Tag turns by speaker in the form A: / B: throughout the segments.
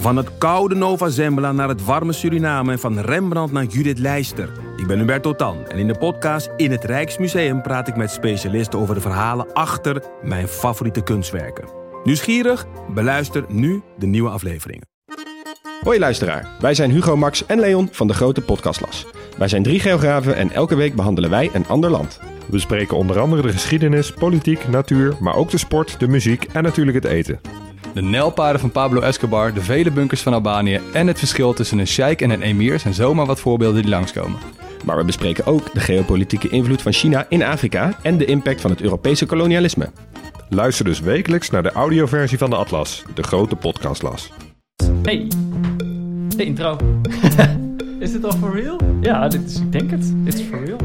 A: Van het koude Nova Zembla naar het warme Suriname en van Rembrandt naar Judith Leister. Ik ben Hubert Totan en in de podcast In het Rijksmuseum praat ik met specialisten over de verhalen achter mijn favoriete kunstwerken. Nieuwsgierig? Beluister nu de nieuwe afleveringen.
B: Hoi luisteraar, wij zijn Hugo, Max en Leon van de Grote Podcastlas. Wij zijn drie geografen en elke week behandelen wij een ander land.
C: We bespreken onder andere de geschiedenis, politiek, natuur, maar ook de sport, de muziek en natuurlijk het eten.
D: De nijlpaarden van Pablo Escobar, de vele bunkers van Albanië en het verschil tussen een sheik en een emir zijn zomaar wat voorbeelden die langskomen.
B: Maar we bespreken ook de geopolitieke invloed van China in Afrika en de impact van het Europese kolonialisme.
C: Luister dus wekelijks naar de audioversie van de Atlas, de Grote Podcastlas.
E: Hey, de intro.
F: Is dit al for real?
E: Ja, dit is, ik denk het. Dit is for real.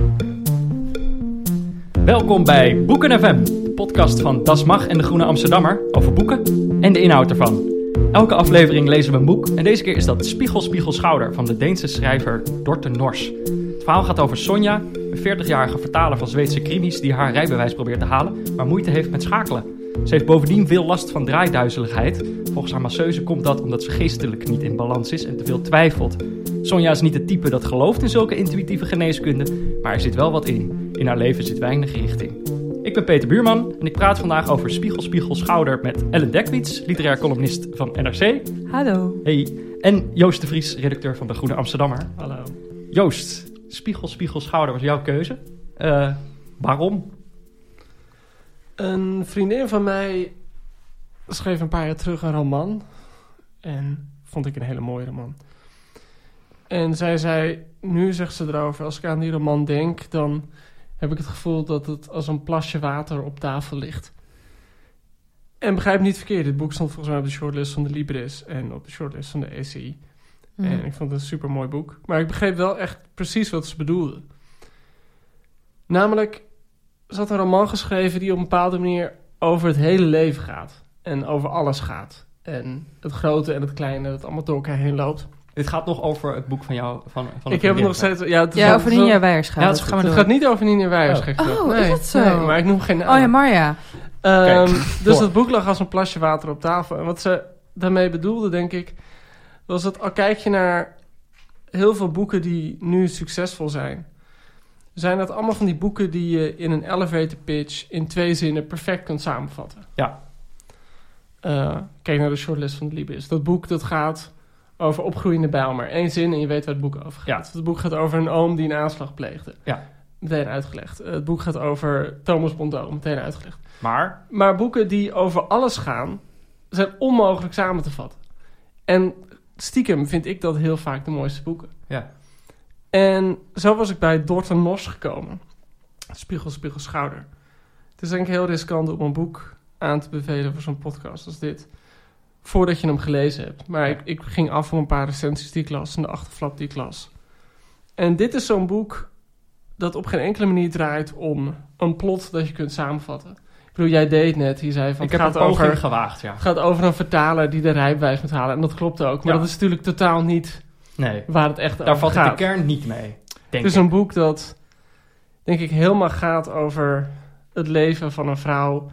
E: Welkom bij Boeken FM, podcast van Das Mag en de Groene Amsterdammer over boeken en de inhoud ervan. Elke aflevering lezen we een boek en deze keer is dat Spiegel Spiegel Schouder van de Deense schrijver Dorte Nors. Het verhaal gaat over Sonja, een 40-jarige vertaler van Zweedse krimis die haar rijbewijs probeert te halen, maar moeite heeft met schakelen. Ze heeft bovendien veel last van draaiduizeligheid. Volgens haar masseuse komt dat omdat ze geestelijk niet in balans is en te veel twijfelt. Sonja is niet het type dat gelooft in zulke intuïtieve geneeskunde, maar er zit wel wat in. In haar leven zit weinig richting. Ik ben Peter Buurman en ik praat vandaag over Spiegel Spiegel Schouder met Ellen Dekwits, literair columnist van NRC.
G: Hallo.
E: Hey. En Joost de Vries, redacteur van de Groene Amsterdammer.
F: Hallo.
E: Joost, Spiegel Spiegel Schouder was jouw keuze. Uh, waarom?
F: Een vriendin van mij schreef een paar jaar terug een roman. En vond ik een hele mooie roman. En zij zei, nu zegt ze erover, als ik aan die roman denk, dan heb ik het gevoel dat het als een plasje water op tafel ligt. En begrijp niet verkeerd, dit boek stond volgens mij op de shortlist van de Libris en op de shortlist van de ECI. Mm. En ik vond het een super mooi boek. Maar ik begreep wel echt precies wat ze bedoelde. Namelijk, ze had een roman geschreven die op een bepaalde manier over het hele leven gaat. En over alles gaat. En het grote en het kleine, dat allemaal door elkaar heen loopt.
E: Dit gaat nog over het boek van jou. Van, van
F: ik heb het nog steeds. Ja, het
G: ja over Ninja Weijers gaat
F: ja, het. Gaat niet over Ninja Weijers.
G: Oh, oh nee, is dat zo?
F: Nee, maar ik noem geen naam.
G: Oh ja, Marja.
F: Um, dus het boek lag als een plasje water op tafel. En wat ze daarmee bedoelde, denk ik, was dat al kijk je naar heel veel boeken die nu succesvol zijn, zijn dat allemaal van die boeken die je in een elevator pitch in twee zinnen perfect kunt samenvatten.
E: Ja.
F: Uh, kijk naar de shortlist van de Libis. Dat boek dat gaat over opgroeiende Bijlmer. Eén zin en je weet waar het boek over gaat. Ja. Het boek gaat over een oom die een aanslag pleegde.
E: Ja.
F: Meteen uitgelegd. Het boek gaat over Thomas Bondeau. Meteen uitgelegd.
E: Maar?
F: Maar boeken die over alles gaan, zijn onmogelijk samen te vatten. En stiekem vind ik dat heel vaak de mooiste boeken.
E: Ja.
F: En zo was ik bij Dorten Mos gekomen. Spiegel, spiegel, schouder. Het is denk ik heel riskant om een boek aan te bevelen voor zo'n podcast als dit. Voordat je hem gelezen hebt. Maar ik, ik ging af voor een paar recensies die ik las en de achterflap die ik las. En dit is zo'n boek dat op geen enkele manier draait om een plot dat je kunt samenvatten. Ik bedoel, jij deed net. Je zei van,
E: ik
F: het
E: heb
F: gaat over,
E: gewaagd, ja.
F: Het gaat over een vertaler die de rijbewijs moet halen. En dat klopt ook. Maar
E: Ja.
F: dat is natuurlijk totaal niet
E: Nee,
F: waar het echt
E: daar
F: over
E: valt
F: gaat.
E: de kern niet mee. Denk
F: Het is
E: ik.
F: een boek dat, denk ik, helemaal gaat over het leven van een vrouw.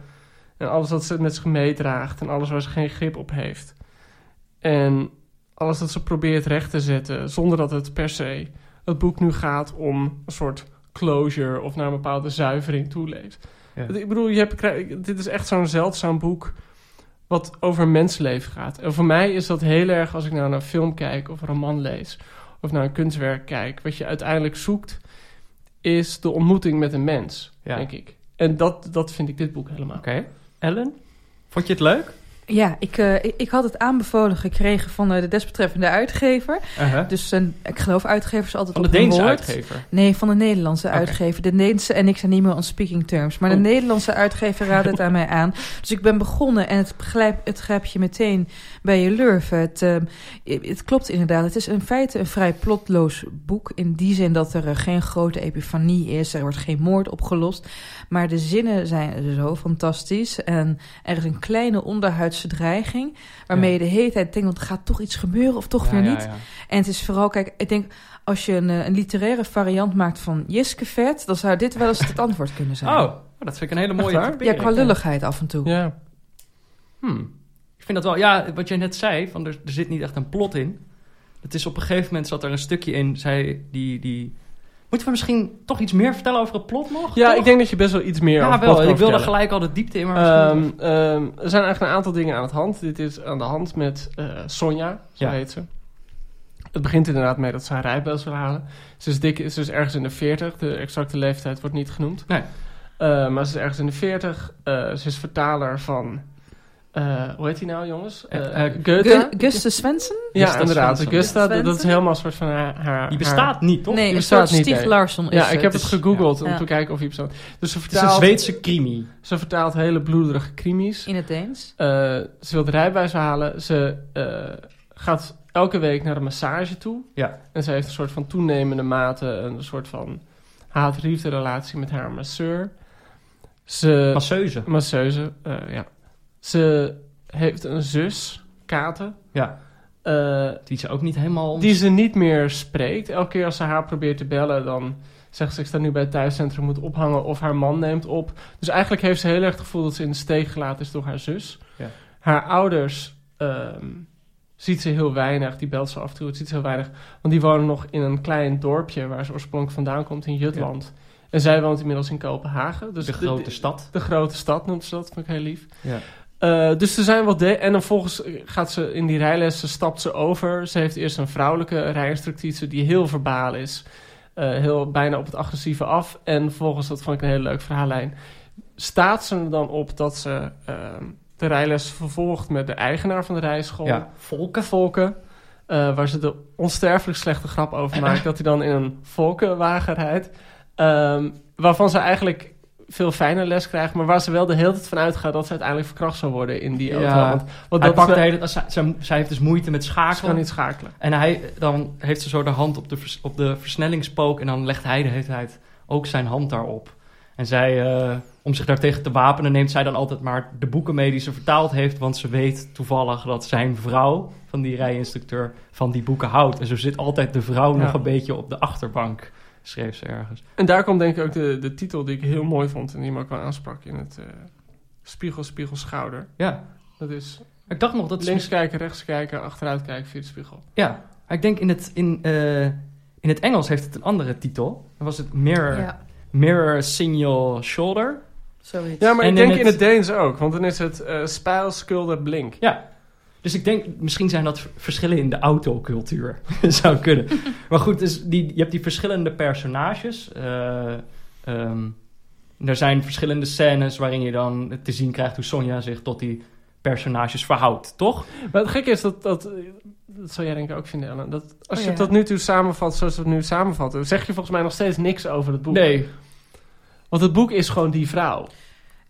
F: En alles wat ze met zich meedraagt. En alles waar ze geen grip op heeft. En alles dat ze probeert recht te zetten. Zonder dat het per se het boek nu gaat om een soort closure. Of naar een bepaalde zuivering toeleeft.
E: Ja.
F: Ik bedoel, je hebt, dit is echt zo'n zeldzaam boek. Wat over mensenleven gaat. En voor mij is dat heel erg als ik nou naar een film kijk of een roman lees of naar een kunstwerk kijk, wat je uiteindelijk zoekt, is de ontmoeting met een mens,
E: Ja.
F: denk ik. En dat, dat vind ik dit boek helemaal.
E: Oké. Ellen, vond je het leuk?
G: Ja, ik, eh, ik, had het aanbevolen gekregen van eh, de desbetreffende uitgever.
E: Uh-huh.
G: Dus een, ik geloof uitgevers altijd
E: Van de Deense
G: woord.
E: uitgever.
G: Nee, van de Nederlandse uitgever. De Nederlandse en ik zijn niet meer on speaking terms. Maar
E: Oh.
G: de Nederlandse uitgever raadde het aan mij aan. Dus ik ben begonnen en het, begrijp, het grijp je meteen bij je lurven. Het, eh, het klopt inderdaad. Het is in feite een vrij plotloos boek. In die zin dat er eh, geen grote epifanie is. Er wordt geen moord opgelost. Maar de zinnen zijn zo fantastisch. En er is een kleine onderhuidse dreiging. Waarmee
E: Ja.
G: je de hele tijd denkt, want er gaat toch iets gebeuren of toch
E: Ja,
G: weer niet.
E: ja.
G: En het is vooral, kijk, ik denk, als je een, eh, een literaire variant maakt van Jiske Vet, dan zou dit wel eens het antwoord kunnen zijn.
E: Oh, dat vind ik een hele mooie
G: ja, qua lulligheid af en toe.
F: Ja.
E: Hmm. Ik vind dat wel, ja, wat jij net zei, van er, er zit niet echt een plot in. Het is op een gegeven moment zat er een stukje in, zij die, die... Moeten we misschien toch iets meer vertellen over het plot nog?
F: Ja,
E: Toch?
F: ik denk dat je best wel iets meer
E: Ja,
F: over
E: wel. Ik wilde
F: vertellen.
E: gelijk al de diepte in, maar
F: Ehm, ehm, er zijn eigenlijk een aantal dingen aan de hand. Dit is aan de hand met eh, Sonja, zo
E: Ja.
F: heet ze. Het begint inderdaad mee dat ze haar rijbewijs wil halen. Ze is, dik, ze is ergens in de 40. De exacte leeftijd wordt niet genoemd.
E: Nee.
F: Eh, maar ze is ergens in de 40. Eh, ze is vertaler van... eh, hoe heet hij nou, jongens?
E: Eh,
F: Eh,
E: eh,
F: Goethe.
G: Gu- Guste Svensson?
F: ja, inderdaad.
E: Svensson.
F: Gusta, dat, dat is helemaal een soort van haar... haar
E: die
F: haar-
E: bestaat niet, toch?
G: Nee,
F: Die bestaat niet,
G: Stieg
F: nee.
G: Larsson is
F: Ja, ik heb
G: het.
F: het gegoogeld om
G: Ja.
F: te kijken of hij bestaat. Dus ze
E: Het is een
F: vertaalt,
E: Zweedse crimi.
F: ze vertaalt hele bloederige krimis.
G: In het Deens.
F: Eh, ze wil de rijbewijs halen. Ze eh, gaat elke week naar een massage toe.
E: Ja.
F: En ze heeft een soort van toenemende mate een soort van haat-liefde relatie met haar masseur. Ze,
E: Masseuse.
F: masseuse, eh, ja. Ze heeft een zus, Kate,
E: Ja.
F: eh,
E: Die ze ook niet helemaal...
F: die ze niet meer spreekt. Elke keer als ze haar probeert te bellen, dan zegt ze ik sta nu bij het thuiscentrum, moet ophangen of haar man neemt op. Dus eigenlijk heeft ze heel erg het gevoel dat ze in de steek gelaten is door haar zus.
E: Ja.
F: Haar ouders ehm, ziet ze heel weinig, die belt ze af en toe, het ziet ze heel weinig. Want die wonen nog in een klein dorpje waar ze oorspronkelijk vandaan komt, in Jutland. En zij woont inmiddels in Kopenhagen. Dus
E: de grote stad.
F: De grote stad noemt ze dat, vind ik heel lief.
E: Ja.
F: Eh, dus er zijn wel de en dan volgens gaat ze in die rijlessen stapt ze over. Ze heeft eerst een vrouwelijke rijinstructrice die heel verbaal is. Eh, heel bijna op het agressieve af. En volgens, dat vond ik een hele leuk verhaallijn, staat ze er dan op dat ze ehm, de rijles vervolgt met de eigenaar van de rijschool.
E: Ja. Volken.
F: Volken. eh, waar ze de onsterfelijk slechte grap over maakt dat hij dan in een volkenwagen rijdt. Ehm, waarvan ze eigenlijk veel fijner les krijgt, maar waar ze wel de hele tijd van uitgaat dat ze uiteindelijk verkracht zou worden in die auto.
E: Ja.
F: Want, want
E: Hij pakt de hele, zij, zij- heeft dus moeite met
F: ze kan
E: schakelen.
F: niet schakelen.
E: En hij, dan heeft ze zo de hand op de, vers- op de versnellingspook. En dan legt hij de hele tijd ook zijn hand daarop. En zij, eh, om zich daartegen te wapenen, neemt zij dan altijd maar de boeken mee die ze vertaald heeft. Want ze weet toevallig dat zijn vrouw van die rijinstructeur van die boeken houdt. En zo zit altijd de vrouw
F: Ja.
E: nog een beetje op de achterbank, schreef ze ergens.
F: En daar komt denk ik ook de, de titel die ik heel mooi vond en die me ook wel aansprak in het eh, Spiegel, Spiegel, Schouder.
E: Ja,
F: Dat is
E: ik dacht nog dat
F: links kijken, rechts kijken, achteruit kijken via de spiegel.
E: Ja, ik denk in het, in, eh, in het Engels heeft het een andere titel. Dan was het Mirror,
G: Ja,
E: mirror Signal Shoulder.
G: zoiets.
F: Ja, maar
E: En
F: ik
E: in
F: denk in
E: het-
F: het Deens ook, want dan is het eh spijl, skulder, blink.
E: Ja, dus ik denk, misschien zijn dat verschillen in de autocultuur. Zou kunnen. maar goed, dus die, je hebt die verschillende personages. eh, ehm, er zijn verschillende scènes waarin je dan te zien krijgt hoe Sonja zich tot die personages verhoudt, toch?
F: Maar het gekke is dat, dat, dat zou jij denk ik ook vinden, Ellen, dat als
G: Oh,
F: je
G: ja.
F: het tot nu toe samenvat zoals we het nu samenvatten, zeg je volgens mij nog steeds niks over het boek.
E: Nee.
F: Want het boek is gewoon die vrouw.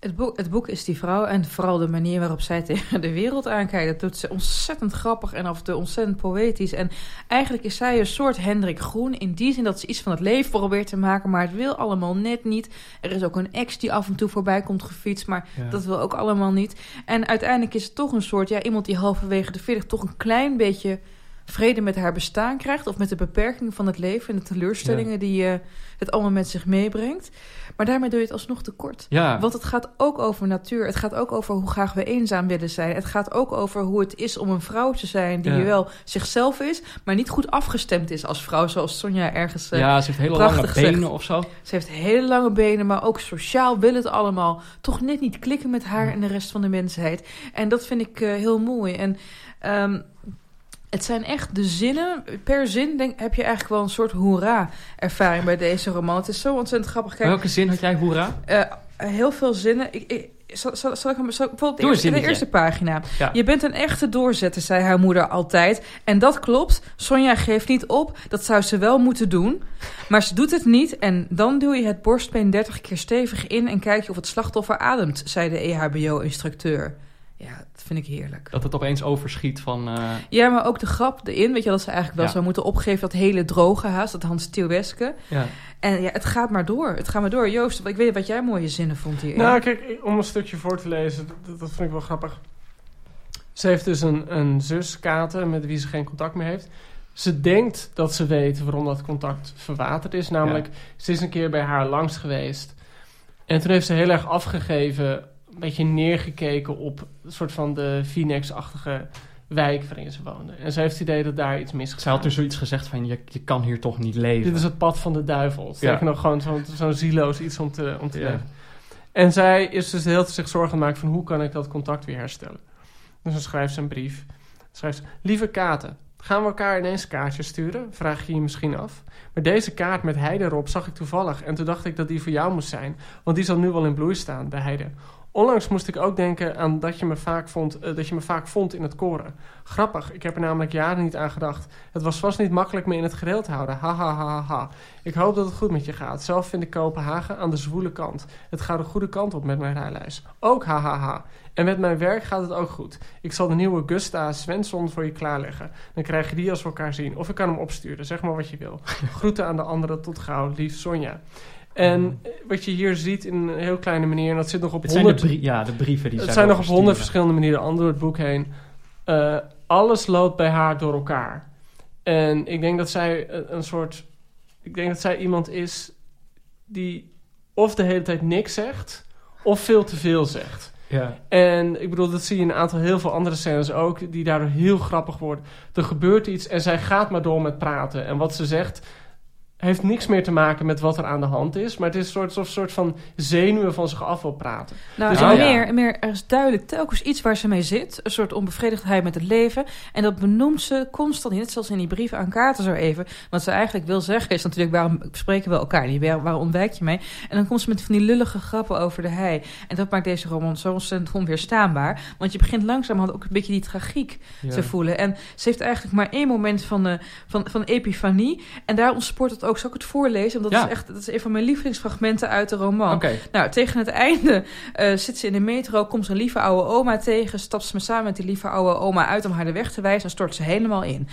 G: Het boek, het boek is die vrouw en vooral de manier waarop zij tegen de wereld aankijkt. Dat doet ze ontzettend grappig en af en toe ontzettend poëtisch. En eigenlijk is zij een soort Hendrik Groen in die zin dat ze iets van het leven probeert te maken, maar het wil allemaal net niet. Er is ook een ex die af en toe voorbij komt gefietst, maar
E: Ja.
G: dat wil ook allemaal niet. En uiteindelijk is het toch een soort, ja, iemand die halverwege de 40 toch een klein beetje vrede met haar bestaan krijgt. Of met de beperking van het leven en de teleurstellingen die eh, het allemaal met zich meebrengt. Maar daarmee doe je het alsnog tekort.
E: Ja.
G: Want het gaat ook over natuur. Het gaat ook over hoe graag we eenzaam willen zijn. Het gaat ook over hoe het is om een vrouw te zijn die
E: Ja.
G: wel zichzelf is, maar niet goed afgestemd is als vrouw, zoals Sonja ergens.
E: ja, ze heeft hele lange benen of zo.
G: Ze heeft hele lange benen, maar ook sociaal wil het allemaal toch net niet klikken met haar en de rest van de mensheid. En dat vind ik eh, heel mooi. En ehm, het zijn echt de zinnen. Per zin denk, heb je eigenlijk wel een soort hoera-ervaring bij deze roman. Het is zo ontzettend grappig. Kijk,
E: Welke zin had jij, hoera?
G: eh, heel veel zinnen. Ik, ik, zal, zal, zal ik hem zal ik bijvoorbeeld de eerste, de eerste pagina.
E: Ja.
G: Je bent een echte doorzetter, zei haar moeder altijd. En dat klopt. Sonja geeft niet op. Dat zou ze wel moeten doen. Maar ze doet het niet. En dan duw je het borstbeen 30 keer stevig in en kijk je of het slachtoffer ademt, zei de EHBO-instructeur. Ja, vind ik heerlijk.
E: Dat het opeens overschiet van... eh,
G: Ja, maar ook de grap erin. Weet je, dat ze eigenlijk wel
E: Ja.
G: zou moeten opgeven dat hele droge haast, dat Hans Tielweske.
E: ja.
G: En ja, het gaat maar door. Het gaat maar door. Joost, ik weet wat jij mooie zinnen vond hier.
F: Nou, kijk, ik- om een stukje voor te lezen, dat, dat vind ik wel grappig. Ze heeft dus een, een zus, Kate, met wie ze geen contact meer heeft. Ze denkt dat ze weet waarom dat contact verwaterd is. Namelijk, ze is een keer bij haar langs geweest. En toen heeft ze heel erg afgegeven een beetje neergekeken op een soort van de Phoenix-achtige wijk waarin ze woonde. En ze heeft het idee dat daar iets misgaat.
E: Zij had dus zoiets gezegd van, je, je kan hier toch niet leven.
F: Dit is het pad van de duivel.
E: Ja.
F: nog, gewoon zo'n zo'n zieloos iets om te, om te
E: Ja.
F: leven. En zij is dus tijd zich zorgen het maken van hoe kan ik dat contact weer herstellen. Dus dan schrijft ze een brief. Schrijft ze, lieve Katen, gaan we elkaar ineens kaartjes sturen? Vraag je je misschien af. Maar deze kaart met heide erop zag ik toevallig en toen dacht ik dat die voor jou moest zijn. Want die zal nu wel in bloei staan, de heide. Onlangs moest ik ook denken aan dat je me vaak vond, eh, dat je me vaak vond in het koren. Grappig, ik heb er namelijk jaren niet aan gedacht. Het was vast niet makkelijk me in het gereel te houden. Ha ha ha ha, ha. Ik hoop dat het goed met je gaat. Zelf vind ik Kopenhagen aan de zwoele kant. Het gaat de goede kant op met mijn rijlijst. Ook ha ha ha. En met mijn werk gaat het ook goed. Ik zal de nieuwe Gusta Svensson voor je klaarleggen. Dan krijg je die als we elkaar zien. Of ik kan hem opsturen. Zeg maar wat je wil. Groeten aan de anderen. Tot gauw. Lief Sonja. En eh, wat je hier ziet in een heel kleine manier... en dat zit nog op
E: Het zijn de,
F: honderd...
E: ja, de brieven die
F: Het
E: zij
F: zijn nog op honderd verschillende manieren door het boek heen. Eh, alles loopt bij haar door elkaar. En ik denk dat zij een, een soort... Ik denk dat zij iemand is die of de hele tijd niks zegt... of veel te veel zegt.
E: Ja.
F: En ik bedoel, dat zie je in een aantal heel veel andere scènes ook... die daardoor heel grappig worden. Er gebeurt iets en zij gaat maar door met praten. En wat ze zegt heeft niks meer te maken met wat er aan de hand is... maar het is een soort, soort van zenuwen van zich af wil praten.
G: Nou,
F: Dus
E: oh ja.
G: meer, meer, er is duidelijk telkens iets waar ze mee zit. Een soort onbevredigdheid met het leven. En dat benoemt ze constant, net zoals in die brief aan Kaarten zo even. Wat ze eigenlijk wil zeggen is natuurlijk, waarom spreken we elkaar niet? Waar, waar ontwijk je mee? En dan komt ze met van die lullige grappen over de hei. En dat maakt deze roman zo ontzettend onweerstaanbaar. Want je begint langzamerhand ook een beetje die tragiek
E: Ja.
G: te voelen. En ze heeft eigenlijk maar één moment van, van, van epifanie. En daar ontspoort het ook. Zal ik het voorlezen? Want dat,
E: Ja.
G: is echt, dat is een van mijn lievelingsfragmenten uit de roman. Nou, tegen het einde eh, zit ze in de metro, komt ze een lieve oude oma tegen, stapt ze me samen met die lieve oude oma uit om haar de weg te wijzen en stort ze helemaal in.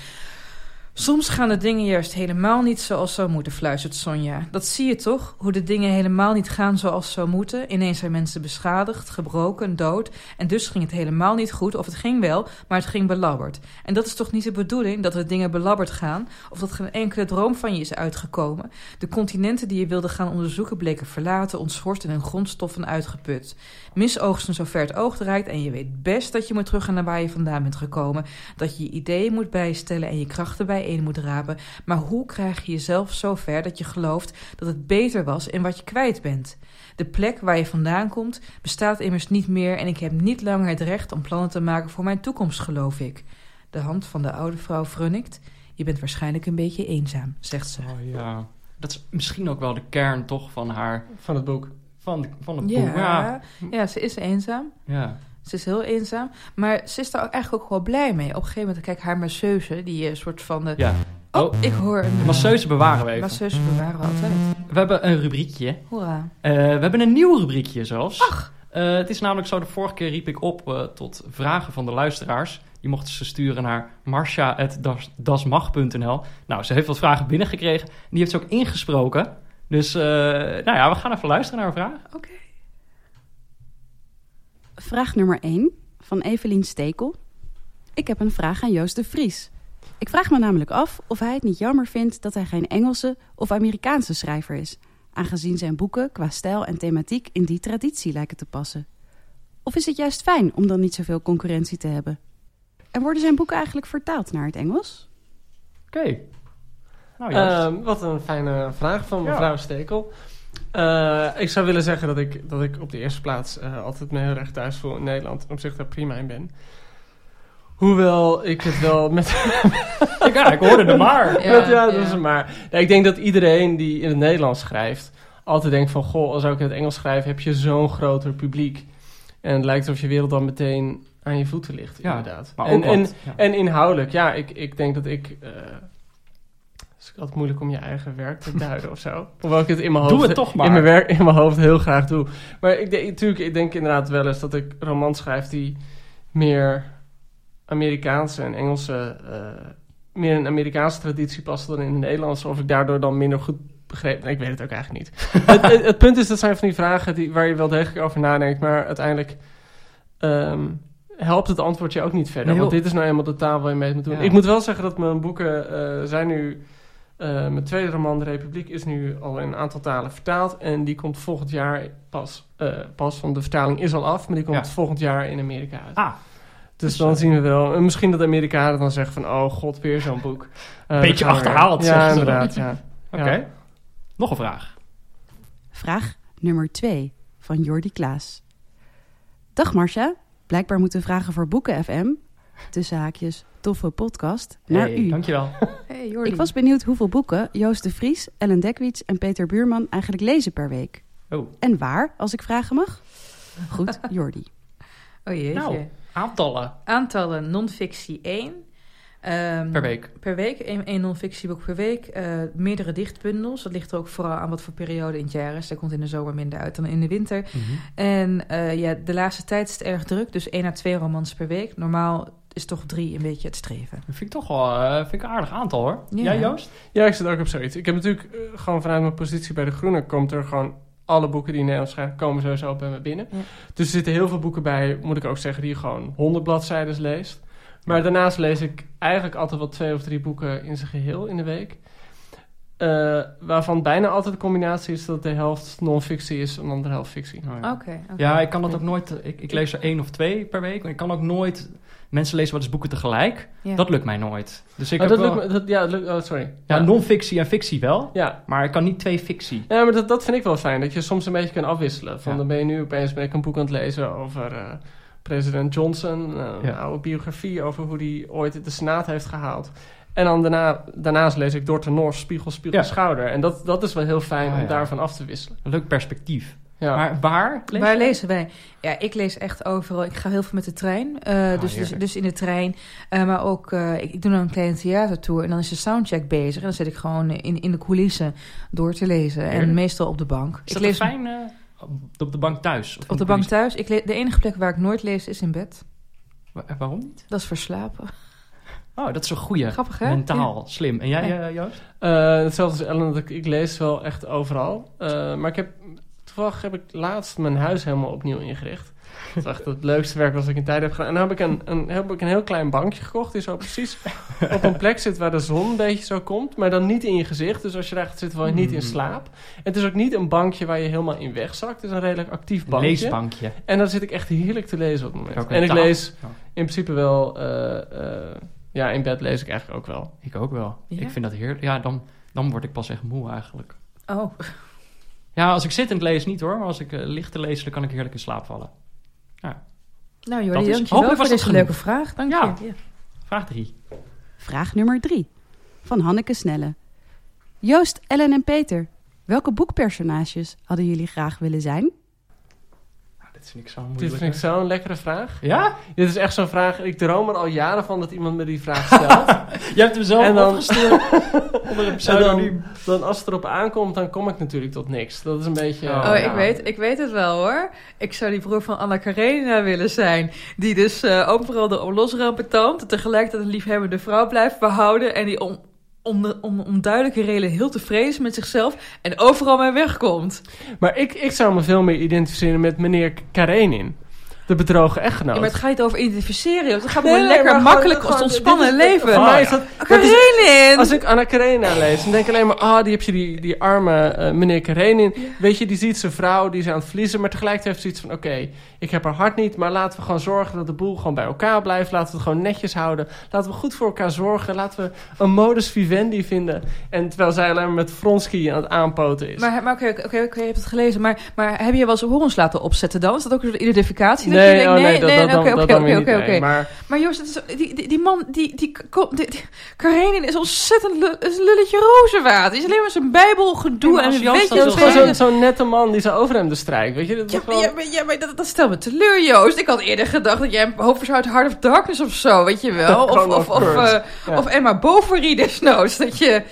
G: Soms gaan de dingen juist helemaal niet zoals zou moeten, fluistert Sonja. Dat zie je toch? Hoe de dingen helemaal niet gaan zoals zou moeten. Ineens zijn mensen beschadigd, gebroken, dood. En dus ging het helemaal niet goed. Of het ging wel, maar het ging belabberd. En dat is toch niet de bedoeling, dat de dingen belabberd gaan? Of dat geen enkele droom van je is uitgekomen? De continenten die je wilde gaan onderzoeken bleken verlaten, ontschort en hun grondstoffen uitgeput. Misoogsten zover het oog reikt en je weet best dat je moet teruggaan naar waar je vandaan bent gekomen. Dat je je ideeën moet bijstellen en je krachten bijeen moet rapen. Maar hoe krijg je jezelf zo ver dat je gelooft dat het beter was in wat je kwijt bent? De plek waar je vandaan komt bestaat immers niet meer en ik heb niet langer het recht om plannen te maken voor mijn toekomst, geloof ik. De hand van de oude vrouw frunnikt. Je bent waarschijnlijk een beetje eenzaam, zegt ze.
E: Oh ja. Dat is misschien ook wel de kern toch van haar...
F: Van het boek.
E: Van, van het boek. Ja.
G: Ja, ze is eenzaam.
E: ja.
G: Ze is heel eenzaam. Maar ze is daar ook eigenlijk ook wel blij mee. Op een gegeven moment, kijk, haar masseuse, die eh, soort van... De...
E: Ja.
G: Oh,
E: Oh.
G: ik hoor een...
E: De masseuse bewaren we even.
G: Masseuse bewaren we altijd.
E: We hebben een rubriekje.
G: Hoera.
E: Eh, we hebben een nieuw rubriekje zelfs. Ach. het is namelijk zo, de vorige keer riep ik op eh, tot vragen van de luisteraars. Die mochten ze sturen naar marsha.dasmag.nl. Nou, ze heeft wat vragen binnengekregen. En die heeft ze ook ingesproken. Dus, eh, nou ja, we gaan even luisteren naar een vraag.
G: Oké.
H: Vraag nummer 1 van Evelien Stekel. Ik heb een vraag aan Joost de Vries. Ik vraag me namelijk af of hij het niet jammer vindt dat hij geen Engelse of Amerikaanse schrijver is, aangezien zijn boeken qua stijl en thematiek in die traditie lijken te passen. Of is het juist fijn om dan niet zoveel concurrentie te hebben? En worden zijn boeken eigenlijk vertaald naar het Engels?
E: Oké. Nou.
F: Ehm, wat een fijne vraag van
E: Ja.
F: mevrouw Stekel. Eh, ik zou willen zeggen dat ik, dat ik op de eerste plaats eh, altijd me heel erg thuis voel in Nederland. En op zich daar prima in ben. Hoewel ik het wel met...
E: ja, ik hoorde hem maar.
F: ja, ja, dat is maar. Ik denk dat iedereen die in het Nederlands schrijft... altijd denkt van... Goh, als ik in het Engels schrijf heb je zo'n groter publiek. En het lijkt alsof je wereld dan meteen aan je voeten ligt,
E: Ja,
F: inderdaad.
E: Maar
F: en,
E: ook
F: en,
E: wat,
F: en inhoudelijk, ja, ik, ik denk dat ik... eh, is altijd moeilijk om je eigen werk te duiden of zo. Hoewel ik het in mijn
E: Doe
F: hoofd,
E: het toch maar.
F: In mijn, werk, in mijn hoofd heel graag doe. Maar ik denk, natuurlijk, ik denk inderdaad wel eens dat ik romans schrijf die meer Amerikaanse en Engelse... eh, meer in een Amerikaanse traditie passen dan in de Nederlandse. Of ik daardoor dan minder goed begreep. Nee, ik weet het ook eigenlijk niet. het, het, het punt is, dat zijn van die vragen die, waar je wel degelijk over nadenkt. Maar uiteindelijk ehm, helpt het antwoord je ook niet verder.
E: Nee,
F: want dit is nou eenmaal de taal waar je mee moet doen.
E: Ja.
F: Ik moet wel zeggen dat mijn boeken eh, zijn nu Eh, mijn tweede roman, De Republiek, is nu al in een aantal talen vertaald. En die komt volgend jaar pas, eh, pas want de vertaling is al af, maar die komt
E: Ja.
F: volgend jaar in Amerika uit.
E: Ah,
F: dus
E: dus,
F: dan
E: eh,
F: zien we wel. En misschien dat de Amerikanen dan zeggen van, oh god, weer zo'n boek. Eh,
E: Beetje achterhaald,
F: Ja,
E: zeggen ze dan.
F: inderdaad, ja.
E: oké.
F: Ja.
E: Nog een vraag.
H: Vraag nummer 2 van Jordi Klaas. Dag Marcia, blijkbaar moeten vragen voor Boeken FM, tussen haakjes toffe podcast, naar
E: Hey,
H: u.
E: Dankjewel.
G: Hey, Jordi.
H: Ik was benieuwd hoeveel boeken Joost de Vries, Ellen Dekwits en Peter Buurman eigenlijk lezen per week.
E: Oh.
H: En waar, als ik vragen mag? Goed, Jordi.
G: Oh jeetje.
E: Nou. Aantallen
G: Aantallen non-fictie 1. Ehm,
E: per week.
G: Per week, één, één non-fictieboek per week. eh, meerdere dichtbundels. Dat ligt er ook vooral aan wat voor periode in het jaar is. Dat komt in de zomer minder uit dan in de winter.
E: Mhm.
G: En eh, ja, de laatste tijd is het erg druk. Dus één à twee romans per week. Normaal is toch drie een beetje het streven.
E: Dat vind ik toch wel eh, vind ik een aardig aantal hoor.
G: Ja.
E: Jij Joost?
F: Ja, ik zit ook op zoiets. Ik heb natuurlijk eh, gewoon vanuit mijn positie bij De Groene... komt er gewoon alle boeken die in Nederland schrijven... komen sowieso bij me binnen.
G: Ja.
F: Dus er zitten heel veel boeken bij, moet ik ook zeggen... die je gewoon 100 bladzijden leest. Maar daarnaast lees ik eigenlijk altijd wel twee of drie boeken in zijn geheel in de week. Eh, waarvan bijna altijd de combinatie is dat de helft non-fictie is en de andere helft fictie.
E: Oh,
G: Oké.
E: ja.
G: oké.
E: Ja, ik kan dat ook nooit. Ik, ik lees er één of twee per week. Maar ik kan ook nooit. Mensen lezen wel eens boeken tegelijk.
G: Ja.
E: Dat lukt mij nooit. Dus ik
F: Oh,
E: heb
F: dat
E: wel-
F: lukt me- dat, ja, lukt, oh, sorry.
E: Ja,
F: ja,
E: non-fictie en fictie wel.
F: ja.
E: Maar ik kan niet twee fictie.
F: Ja, maar dat, dat vind ik wel fijn. Dat je soms een beetje kan afwisselen. Van
E: Ja.
F: dan ben je nu opeens ben ik een boek aan het lezen over eh, president Johnson.
E: Ja.
F: Een oude biografie over hoe die ooit de Senaat heeft gehaald. En dan daarna, daarnaast lees ik Dorte Noors Spiegel, Spiegel,
E: Ja.
F: Schouder. En dat, dat is wel heel fijn
E: Ah,
F: om
E: ja.
F: daarvan af te wisselen.
E: Een leuk perspectief.
F: Ja.
E: Maar waar? lees
G: Waar lezen wij? Ja, ik lees echt overal. Ik ga heel veel met de trein. eh, dus, dus,
E: heerlijk.
G: dus in de trein. Eh, maar ook, eh, ik, ik doe dan een kleine theatertour. En dan is de soundcheck bezig. En dan zit ik gewoon in, in de coulissen door te lezen. En meestal op de bank.
E: Is
G: ik
E: dat
G: lees
E: fijn op- de bank thuis? Of
G: op de bank thuis. Ik le- de enige plek waar ik nooit lees is in bed.
E: Wa- Waarom niet?
G: Dat is verslapen.
E: Oh, dat is een goeie.
G: Grappig, hè?
E: Mentaal slim. En jij,
G: Ja.
E: eh, Joost?
F: Hetzelfde als Ellen, dat ik, ik lees wel echt overal. Eh, maar ik heb, toevallig heb ik laatst mijn huis helemaal opnieuw ingericht. Dat is echt het leukste werk wat ik in tijd heb gedaan. En dan heb ik een, een, heb ik een heel klein bankje gekocht... die zo precies op een plek zit waar de zon een beetje zo komt... maar dan niet in je gezicht. Dus als je daar gaat zitten, val je niet in
E: Mm.
F: slaap. En het is ook niet een bankje waar je helemaal in wegzakt. Het is een redelijk actief bankje.
E: leesbankje.
F: En dan zit ik echt heerlijk te lezen op het moment. En ik lees in principe wel... eh, eh, ja, in bed lees ik eigenlijk ook wel.
E: Ik ook wel.
G: Ja?
E: Ik vind dat heerlijk. Ja, dan, dan word ik pas echt moe eigenlijk.
G: Oh,
E: Ja, als ik zittend lees niet hoor. Maar als ik eh, ligt te lezen, dan kan ik heerlijk in slaap vallen.
G: nou
E: Dat
G: Jordi,
E: is-
G: dankjewel
E: hopelijk
G: voor
E: dat
G: deze leuke vraag. Dank
E: Ja.
G: je. Ja.
E: Vraag drie.
H: Vraag nummer 3 van Hanneke Snelle. Joost, Ellen en Peter, welke boekpersonages hadden jullie graag willen zijn?
E: Dit vind ik zo
F: Dit
E: moeilijk.
F: vind ik zo'n lekkere vraag.
E: Ja?
F: Dit is echt zo'n vraag. Ik droom er al jaren van dat iemand me die vraag stelt.
E: Je hebt hem zelf
F: En dan-
E: opgestuurd onder een
F: en
E: pseudoniem.
F: dan, dan als het erop aankomt, dan kom ik natuurlijk tot niks. Dat is een beetje...
E: Oh,
G: Oh, ik, weet, ik weet het wel hoor. Ik zou die broer van Anna Karenina willen zijn. Die dus eh, overal de losrampen toont. Tegelijkertijd een liefhebbende vrouw blijft behouden. En die om, om, de, om onduidelijke reden heel tevreden is met zichzelf. En overal mee wegkomt.
F: Maar ik, ik zou me veel meer identificeren met meneer Karenin. De bedrogen echtgenoot.
G: Ja, maar het gaat niet over identificeren. Het gaat
F: Nee,
G: gewoon
F: nee,
G: lekker
F: maar
G: makkelijk ontspannen
F: dit is-
G: leven.
F: Voor mij is dat...
G: Karenin!
F: als ik Anna Karenina lees, dan denk ik alleen maar... Ah, die heb je die, die arme eh, meneer Karenin. Weet je, die ziet zijn vrouw, die is aan het verliezen. Maar tegelijkertijd heeft zoiets van... Oké, ik heb haar hart niet, maar laten we gewoon zorgen dat de boel gewoon bij elkaar blijft. Laten we het gewoon netjes houden. Laten we goed voor elkaar zorgen. Laten we een modus vivendi vinden. En terwijl zij alleen maar met Vronsky aan het aanpoten is.
G: Maar, maar oké, oké, oké, je hebt het gelezen. Maar, maar heb je wel eens horens laten opzetten dan? Is dat ook een identificatie? je
F: nee,
G: denkt,
F: oh, nee, dan-
G: oké, oké, oké, oké,
F: nee. Maar
G: Joost, is, die, die, die man, die, die, die, die, Karenin is ontzettend is een lulletje rozenwater. Die is alleen maar zijn bijbelgedoe
E: Ja, maar
G: en
E: als
G: weet
E: Joost
G: je...
E: dat
F: is
E: zo
F: gewoon zo'n zo'n nette man die zijn overhemden strijkt. Weet je, dat
G: Ja,
F: wel...
G: ja, maar, ja, maar dat, dat stelt me teleur, Joost. Ik had eerder gedacht dat jij een hoofd uit Heart of Darkness of zo, weet je wel. Of, of, of, eh,
F: Ja.
G: of Emma Bovary desnoods. Dat je...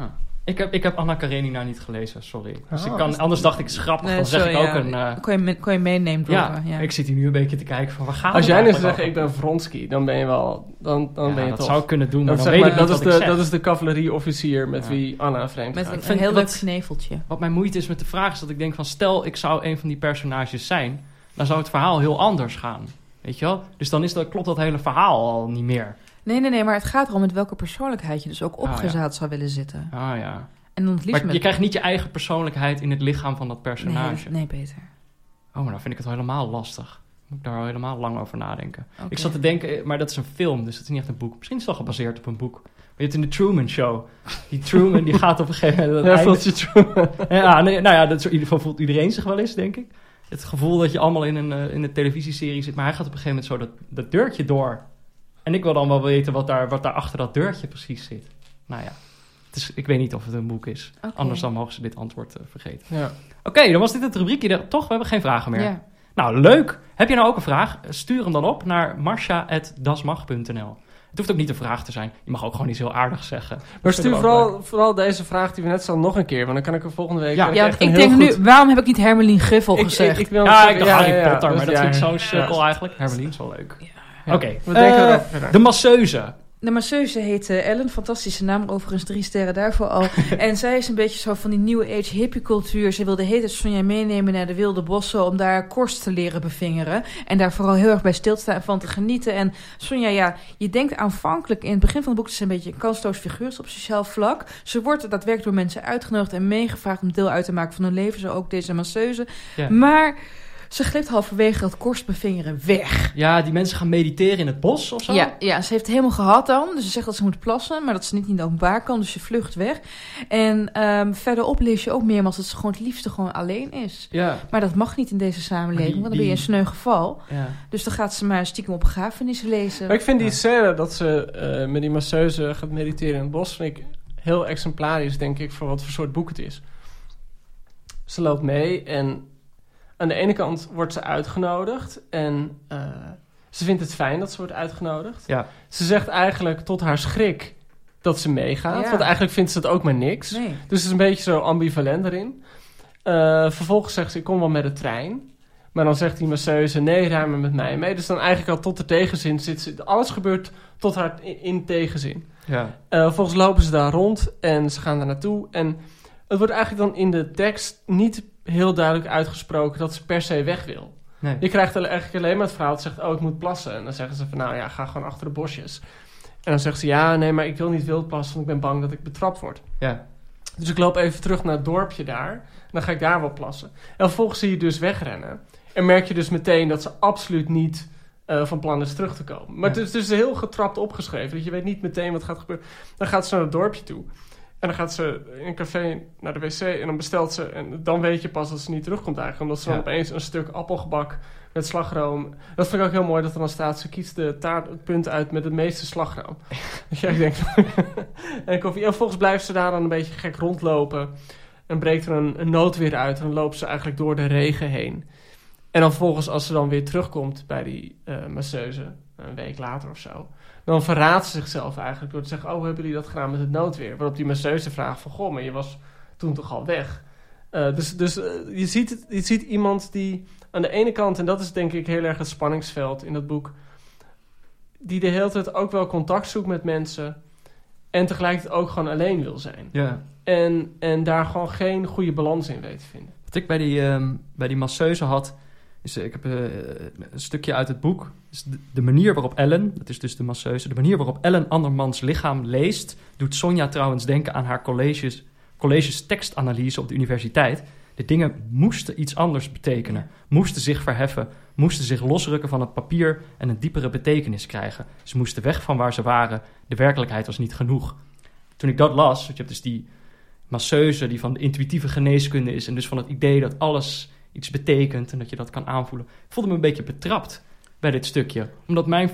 E: Ah. Ik, heb, ik heb Anna Karenina niet gelezen, sorry. Dus
F: Oh,
E: ik kan, anders dacht ik, is grappig, dan zeg
G: sorry,
E: ik ook
G: ja.
E: een... eh,
G: kon, je, me- kon je meenemen,
E: ja,
G: ja.
E: ik zit hier nu een beetje te kijken van waar gaan
F: Als
E: we
F: jij nu zou
E: eigenlijk
F: zeggen, ik ben Vronsky, dan ben je wel... Dan, dan
E: Ja,
F: ben je
E: dat
F: tof.
E: zou ik kunnen doen, maar
F: dat,
E: dan
F: zeg
E: weet
F: maar,
E: ik
F: dat, is de, dat is de cavalerieofficier met
E: Ja.
F: wie Anna vreemd
G: Met
F: gaat.
G: een,
E: vind
G: een heel leuk kneveltje.
E: Wat mijn moeite is met de vraag is dat ik denk van... stel, ik zou een van die personages zijn... dan zou het verhaal heel anders gaan. Weet je wel? Dus dan is dat, klopt dat hele verhaal al niet meer.
G: Nee, nee, nee, maar het gaat erom met welke persoonlijkheid je dus ook
E: Ah, ja.
G: opgezaad zou willen zitten.
E: Ah ja.
G: En dan het liefst
E: Maar
G: met...
E: je krijgt niet je eigen persoonlijkheid in het lichaam van dat personage.
G: Nee, nee, Peter.
E: Oh, maar dan vind ik het wel helemaal lastig. Moet ik daar wel helemaal lang over nadenken. Ik zat te denken, eh, maar dat is een film, dus het is niet echt een boek. Misschien is het wel gebaseerd op een boek. Maar je hebt in de Truman Show. Die Truman die gaat op een gegeven moment...
F: Ja, voelt je true.
E: Ja, nee, nou ja, dat is, in ieder geval voelt iedereen zich wel eens, denk ik. Het gevoel dat je allemaal in een, eh, in een televisieserie zit. Maar hij gaat op een gegeven moment zo dat, dat deurtje door. En ik wil dan wel weten wat daar, wat daar achter dat deurtje precies zit. Nou ja, het is, ik weet niet of het een boek is. Anders dan mogen ze dit antwoord eh, vergeten.
F: Ja.
E: Oké, dan was dit het rubriekje. Toch, we hebben geen vragen meer.
G: Ja.
E: Nou, leuk. Heb je nou ook een vraag? Stuur hem dan op naar marsha.dasmag.nl. Het hoeft ook niet een vraag te zijn. Je mag ook gewoon iets heel aardigs zeggen.
F: Maar stuur vooral, vooral deze vraag die we net stelden nog een keer. Want dan kan ik er volgende week...
E: Ja.
G: Ja, ik denk nu, waarom heb ik niet Hermelien Griffel
F: Ik-
G: gezegd?
F: Ik, ik wil
E: Ja, ik dacht Harry
F: ja,
E: Potter, maar dat
F: ja,
E: vind ik zo'n
F: ja.
E: sukkel eigenlijk. Hermelien is wel leuk. Oké.
F: We denken
E: Eh. De masseuse.
G: De masseuse heet eh, Ellen, fantastische naam, overigens drie sterren daarvoor al. en zij is een beetje zo van die nieuwe age hippie cultuur. Ze wilde heet Sonja meenemen naar de wilde bossen om daar korst te leren bevingeren. En daar vooral heel erg bij stil te staan en van te genieten. En Sonja, ja, je denkt aanvankelijk in het begin van het boek... dat ze een beetje een kansloos figuur is op sociaal vlak. Ze wordt daadwerkelijk door mensen uitgenodigd en meegevraagd om deel uit te maken van hun leven. Zo ook deze masseuse.
E: Ja.
G: Maar ze glipt halverwege dat korst bevingeren weg.
E: ja, die mensen gaan mediteren in het bos of zo?
G: Ja, ja, ze heeft het helemaal gehad dan. Dus ze zegt dat ze moet plassen, maar dat ze niet in de openbaar kan. Dus ze vlucht weg. En ehm, verderop lees je ook meermaals dat ze gewoon het liefste gewoon alleen is.
E: Ja.
G: Maar dat mag niet in deze samenleving,
E: die-
G: want dan ben je een sneu geval.
E: ja.
G: Dus dan gaat ze maar stiekem op begrafenissen lezen.
F: Maar ik vind die scène dat ze eh, met die masseuse gaat mediteren in het bos... vind ik heel exemplarisch, denk ik, voor wat voor soort boek het is. Ze loopt mee en aan de ene kant wordt ze uitgenodigd... en eh, ze vindt het fijn dat ze wordt uitgenodigd.
E: Ja.
F: Ze zegt eigenlijk tot haar schrik dat ze meegaat.
G: Ja.
F: Want eigenlijk vindt ze het ook maar niks.
G: Nee.
F: Dus het is een beetje zo ambivalent erin. Eh, vervolgens zegt ze, ik kom wel met de trein. Maar dan zegt die masseuse, nee, rij maar met mij mee. Dus dan eigenlijk al tot de tegenzin zit ze... Alles gebeurt tot haar in, in tegenzin.
E: Ja.
F: Eh, vervolgens lopen ze daar rond en ze gaan daar naartoe. En het wordt eigenlijk dan in de tekst niet heel duidelijk uitgesproken... dat ze per se weg wil.
E: Nee.
F: Je krijgt eigenlijk alleen maar het verhaal dat zegt, oh, ik moet plassen. En dan zeggen ze van, nou ja, ga gewoon achter de bosjes. En dan zegt ze, ja, nee, maar ik wil niet wild plassen... want ik ben bang dat ik betrapt word.
E: Ja.
F: Dus ik loop even terug naar het dorpje daar. En dan ga ik daar wel plassen. En vervolgens zie je dus wegrennen. En merk je dus meteen dat ze absoluut niet eh, van plan is terug te komen. Maar
E: Ja.
F: het is dus heel getrapt opgeschreven. Dat je weet niet meteen wat gaat gebeuren. Dan gaat ze naar het dorpje toe. En dan gaat ze in een café naar de wc. En dan bestelt ze. En dan weet je pas dat ze niet terugkomt eigenlijk. Omdat ze dan opeens een stuk appelgebak met slagroom. Dat vind ik ook heel mooi dat er dan staat. Ze kiest de taart, het punt uit met het meeste slagroom. Dat jij denkt. en koffie. En vervolgens blijft ze daar dan een beetje gek rondlopen. En breekt er een, een noodweer uit. En dan loopt ze eigenlijk door de regen heen. En dan vervolgens, als ze dan weer terugkomt bij die eh masseuse, een week later of zo, dan verraadt ze zichzelf eigenlijk door te zeggen: Oh, hebben jullie dat gedaan met het noodweer? Waarop die masseuse vraagt: van, Goh, maar je was toen toch al weg? Eh, dus dus eh, je, ziet je ziet iemand die aan de ene kant, en dat is denk ik heel erg het spanningsveld in dat boek, die de hele tijd ook wel contact zoekt met mensen en tegelijkertijd ook gewoon alleen wil zijn.
E: ja.
F: En, en daar gewoon geen goede balans in weet te vinden.
E: Wat ik bij die, ehm, bij die masseuse had, is, eh, ik heb eh, een stukje uit het boek. Is de, de manier waarop Ellen, dat is dus de masseuse, de manier waarop Ellen andermans lichaam leest, doet Sonja trouwens denken aan haar colleges, colleges tekstanalyse op de universiteit. De dingen moesten iets anders betekenen, moesten zich verheffen, moesten zich losrukken van het papier en een diepere betekenis krijgen. Ze moesten weg van waar ze waren, de werkelijkheid was niet genoeg. Toen ik dat las, want je hebt dus die masseuse die van de intuïtieve geneeskunde is en dus van het idee dat alles iets betekent en dat je dat kan aanvoelen. Ik voelde me een beetje betrapt bij dit stukje, omdat mijn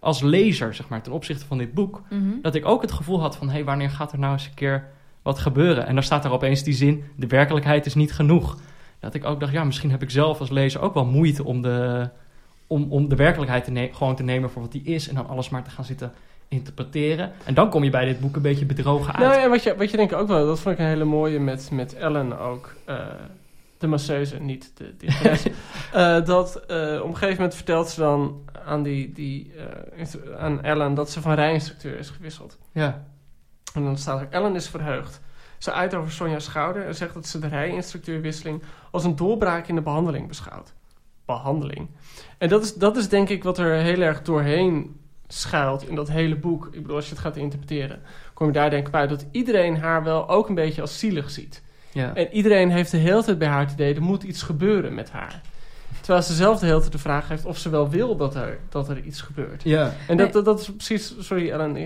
E: als lezer, zeg maar, ten opzichte van dit boek,
G: Mhm.
E: dat ik ook het gevoel had van, hé, hey, wanneer gaat er nou eens een keer wat gebeuren? En dan staat er opeens die zin, de werkelijkheid is niet genoeg. Dat ik ook dacht, ja, misschien heb ik zelf als lezer ook wel moeite om de, om, om de werkelijkheid te gewoon te nemen voor wat die is en dan alles maar te gaan zitten interpreteren. En dan kom je bij dit boek een beetje bedrogen uit.
F: Nou ja, wat je, wat je denk ik ook wel, dat vond ik een hele mooie met, met Ellen ook. eh, de masseuse, niet de directrice. Eh, dat eh, op een gegeven moment vertelt ze dan aan, die, die, eh, aan Ellen dat ze van rijinstructeur is gewisseld.
E: Ja,
F: En dan staat er, Ellen is verheugd. Ze uit over Sonja's schouder en zegt dat ze de rijinstructeurwisseling als een doorbraak in de behandeling beschouwt. Behandeling. En dat is, dat is denk ik wat er heel erg doorheen schuilt in dat hele boek. Ik bedoel, als je het gaat interpreteren, kom je daar denk ik uit dat iedereen haar wel ook een beetje als zielig ziet.
E: Ja.
F: En iedereen heeft de hele tijd bij haar het idee, er moet iets gebeuren met haar. Terwijl ze zelf de hele tijd de vraag heeft of ze wel wil dat er, dat er iets gebeurt.
E: ja.
F: En dat, dat, dat is precies... Sorry Ellen,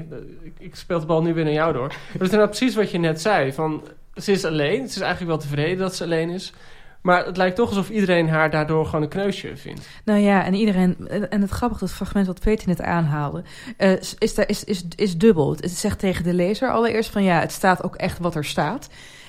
F: ik, speel de bal nu weer naar jou door. Maar dat is inderdaad precies wat je net zei. Van, ze is alleen. Ze is eigenlijk wel tevreden dat ze alleen is. Maar het lijkt toch alsof iedereen haar daardoor gewoon een kneusje vindt.
G: Nou ja, en iedereen. En het grappige, dat fragment wat Peter net aanhaalde, eh, is, daar, is, is, is dubbel. Het zegt tegen de lezer allereerst van ja, het staat ook echt wat er staat.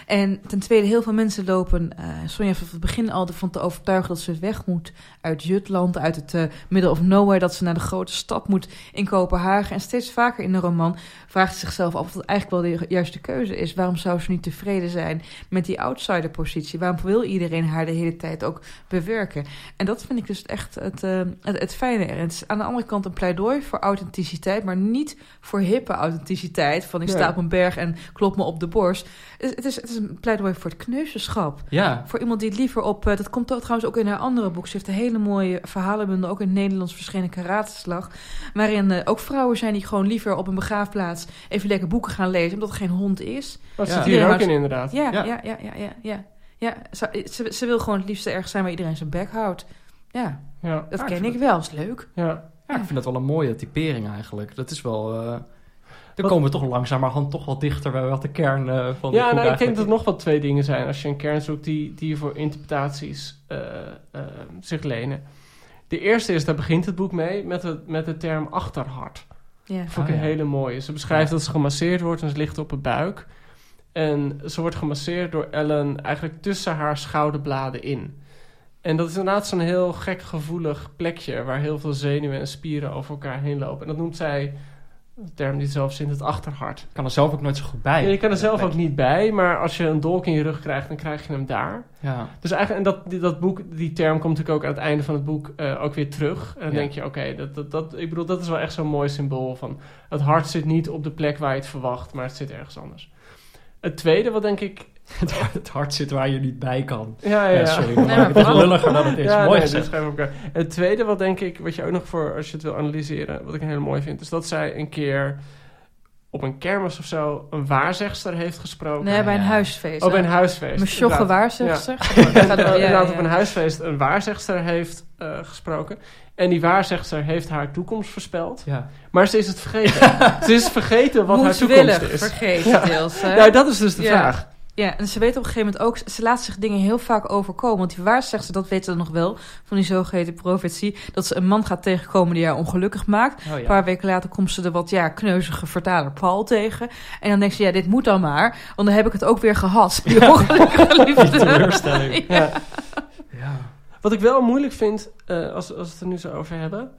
G: En ten tweede, heel veel mensen lopen. eh Sonja van het begin al ervan te overtuigen dat ze weg moet uit Jutland, uit het eh, middle of nowhere, dat ze naar de grote stad moet in Kopenhagen. En steeds vaker in de roman vraagt ze zichzelf af of dat eigenlijk wel de juiste keuze is. Waarom zou ze niet tevreden zijn met die outsider-positie? Waarom wil iedereen haar de hele tijd ook bewerken? En dat vind ik dus echt het, eh, het, het fijne er. En het is aan de andere kant een pleidooi voor authenticiteit, maar niet voor hippe authenticiteit. Van ik sta op een berg en klop me op de borst. Het, het is, het is een pleidooi voor het kneuzenschap.
E: ja.
G: Voor iemand die het liever op... eh, dat komt ook trouwens ook in haar andere boek. Ze heeft een hele mooie verhalenbundel, ook in het Nederlands verschenen karateslag. Waarin eh, ook vrouwen zijn die gewoon liever op een begraafplaats even lekker boeken gaan lezen, omdat er geen hond is.
F: Dat
E: Ja.
F: zit hier
G: Ja.
F: ook in inderdaad.
G: Ja,
E: Ja.
G: ja, ja, ja, ja. ja, ja. Ze, ze, ze wil gewoon het liefste ergens zijn waar iedereen zijn bek houdt. Ja,
F: Ja.
G: dat
E: Ja,
G: ken
E: ik
G: wel. is leuk.
F: ja.
E: Ja, ik vind dat wel een mooie typering eigenlijk. Dat is wel... eh dan
F: Wat-
E: komen we toch langzamerhand toch wel dichter bij wat de kern eh, van
F: Ja,
E: het
F: nou, ik denk dat er nog wel twee dingen zijn als je een kern zoekt die, die voor interpretaties eh, eh, zich lenen. De eerste is, daar begint het boek mee, met, het, met de term achterhart.
G: Ja.
F: Vond ik
E: Ah,
F: een
E: ja.
F: hele mooie. Ze beschrijft
E: Ja.
F: dat ze gemasseerd wordt en ze ligt op haar buik. En ze wordt gemasseerd door Ellen eigenlijk tussen haar schouderbladen in. En dat is inderdaad zo'n heel gek gevoelig plekje... waar heel veel zenuwen en spieren over elkaar heen lopen. En dat noemt zij, term die ze zelf zint, het achterhart.
E: Ik kan er zelf ook nooit zo goed bij.
F: Ja, je kan er zelf ook niet bij, maar als je een dolk in je rug krijgt... dan krijg je hem daar.
E: Ja.
F: Dus eigenlijk, en dat, die, dat boek, die term komt natuurlijk ook aan het einde van het boek eh, ook weer terug. En dan
E: Ja.
F: denk je, oké, dat, dat, dat, ik bedoel, dat is wel echt zo'n mooi symbool van... het hart zit niet op de plek waar je het verwacht, maar het zit ergens anders. Het tweede, wat denk ik...
E: Het, hart- het hart zit waar je niet bij kan.
F: Ja, ja,
E: sorry,
G: Nee,
E: maar het is
G: vooral-
E: lulliger dan het is.
F: Ja,
E: Mooi
F: nee,
E: gezegd.
F: Het tweede, wat denk ik, wat je ook nog voor, als je het wil analyseren, wat ik heel mooi vind, is dat zij een keer op een kermis of zo een waarzegster heeft gesproken.
G: Nee, bij een
E: Ja.
G: huisfeest.
F: Oh, bij een huisfeest.
G: Mijn sjogge waarzegster. Ja, ja,
F: inderdaad
G: ja.
F: op een huisfeest een waarzegster heeft eh, gesproken. En die waarzegster heeft haar toekomst voorspeld.
E: Ja.
F: Maar ze is het vergeten. ze is vergeten wat haar toekomst
G: Moedwillig
F: is.
G: vergeten
F: Ja.
G: deels. hè?
F: Ja, dat is dus de
G: Ja.
F: vraag.
G: Ja, en ze weet op een gegeven moment ook, ze laat zich dingen heel vaak overkomen. Want die waarzegster, dat weten we nog wel, van die zogeheten profetie, dat ze een man gaat tegenkomen die haar ongelukkig maakt.
E: Oh, ja.
G: Een paar weken later komt ze de wat ja, kneuzige vertaler Paul tegen. En dan denkt ze, ja, dit moet dan maar, want dan heb ik het ook weer gehad. Die ongelukkige liefde.
E: Die teleurstelling.
F: Ja.
E: Ja.
F: Wat ik wel moeilijk vind, eh, als, als we het er nu zo over hebben.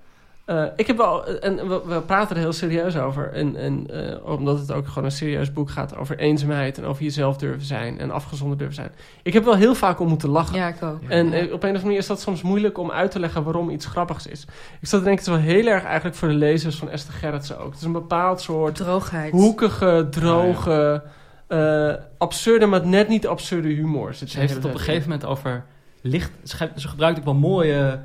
F: Eh, ik heb wel, en we, we praten er heel serieus over. En, en eh, omdat het ook gewoon een serieus boek gaat over eenzaamheid en over jezelf durven zijn en afgezonderd durven zijn. Ik heb wel heel vaak om moeten lachen.
G: Ja, ik ook.
F: En eh, op een of andere manier is dat soms moeilijk om uit te leggen waarom iets grappigs is. Ik zat te denken, het is wel heel erg eigenlijk voor de lezers van Esther Gerritsen ook. Het is een bepaald soort
G: Droogheid.
F: hoekige, droge, eh, absurde, maar net niet absurde humor.
E: Ze heeft het op een gegeven moment over licht. Ze gebruikt ook wel mooie,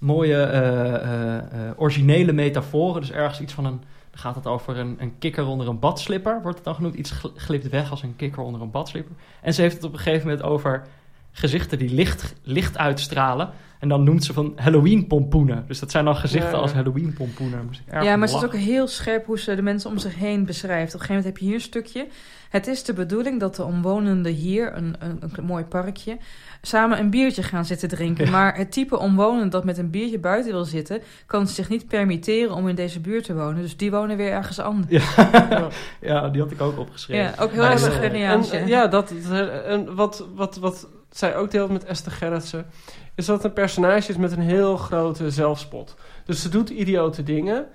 E: mooie eh, eh, eh, originele metaforen. Dus ergens iets van een. Dan gaat het over een, een kikker onder een badslipper, wordt het dan genoemd. Iets gl- glipt weg als een kikker onder een badslipper. En ze heeft het op een gegeven moment over gezichten die licht, licht uitstralen. En dan noemt ze van Halloween pompoenen. Dus dat zijn dan gezichten
F: Ja, ja.
E: als Halloween pompoenen. Moest ik erg
G: Ja, maar ze is ook heel scherp hoe ze de mensen om zich heen beschrijft. Op een gegeven moment heb je hier een stukje. Het is de bedoeling dat de omwonenden hier, een, een, een mooi parkje, samen een biertje gaan zitten drinken. Maar het type omwonend dat met een biertje buiten wil zitten, kan zich niet permitteren om in deze buurt te wonen. Dus die wonen weer ergens anders.
E: Ja, ja, die had ik ook opgeschreven.
G: Ja, ook heel erg
E: is, eh.
F: En,
G: ja.
F: dat, dat- en wat, wat, wat zij ook deelt met Esther Gerritsen... is dat het een personage is met een heel grote zelfspot. Dus ze doet idiote dingen...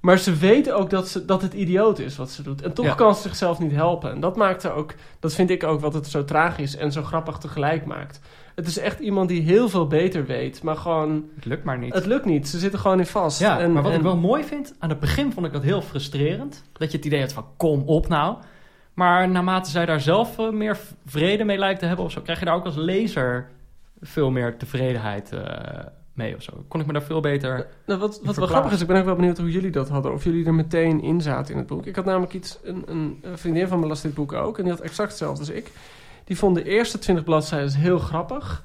F: maar ze weet ook dat, ze, dat het idioot is wat ze doet. En toch
E: Ja.
F: kan ze zichzelf niet helpen. En dat maakt haar ook... dat vind ik ook wat het zo tragisch en zo grappig tegelijk maakt. Het is echt iemand die heel veel beter weet... maar gewoon...
E: Het lukt maar niet.
F: Het lukt niet. Ze zitten gewoon in vast.
E: Ja,
F: En-
E: maar wat
F: en-
E: ik wel mooi vind, aan het begin vond ik dat heel frustrerend. Dat je het idee had van, kom op nou. Maar naarmate zij daar zelf eh, meer vrede mee lijkt te hebben of zo, krijg je daar ook als lezer veel meer tevredenheid eh, mee of zo. Kon ik me daar veel beter...
F: Nou, wat wat wel grappig is, ik ben ook wel benieuwd hoe jullie dat hadden. Of jullie er meteen in zaten in het boek. Ik had namelijk iets, een, een, een vriendin van me las dit boek ook. En die had exact hetzelfde als ik. Die vond de eerste 20 bladzijden heel grappig.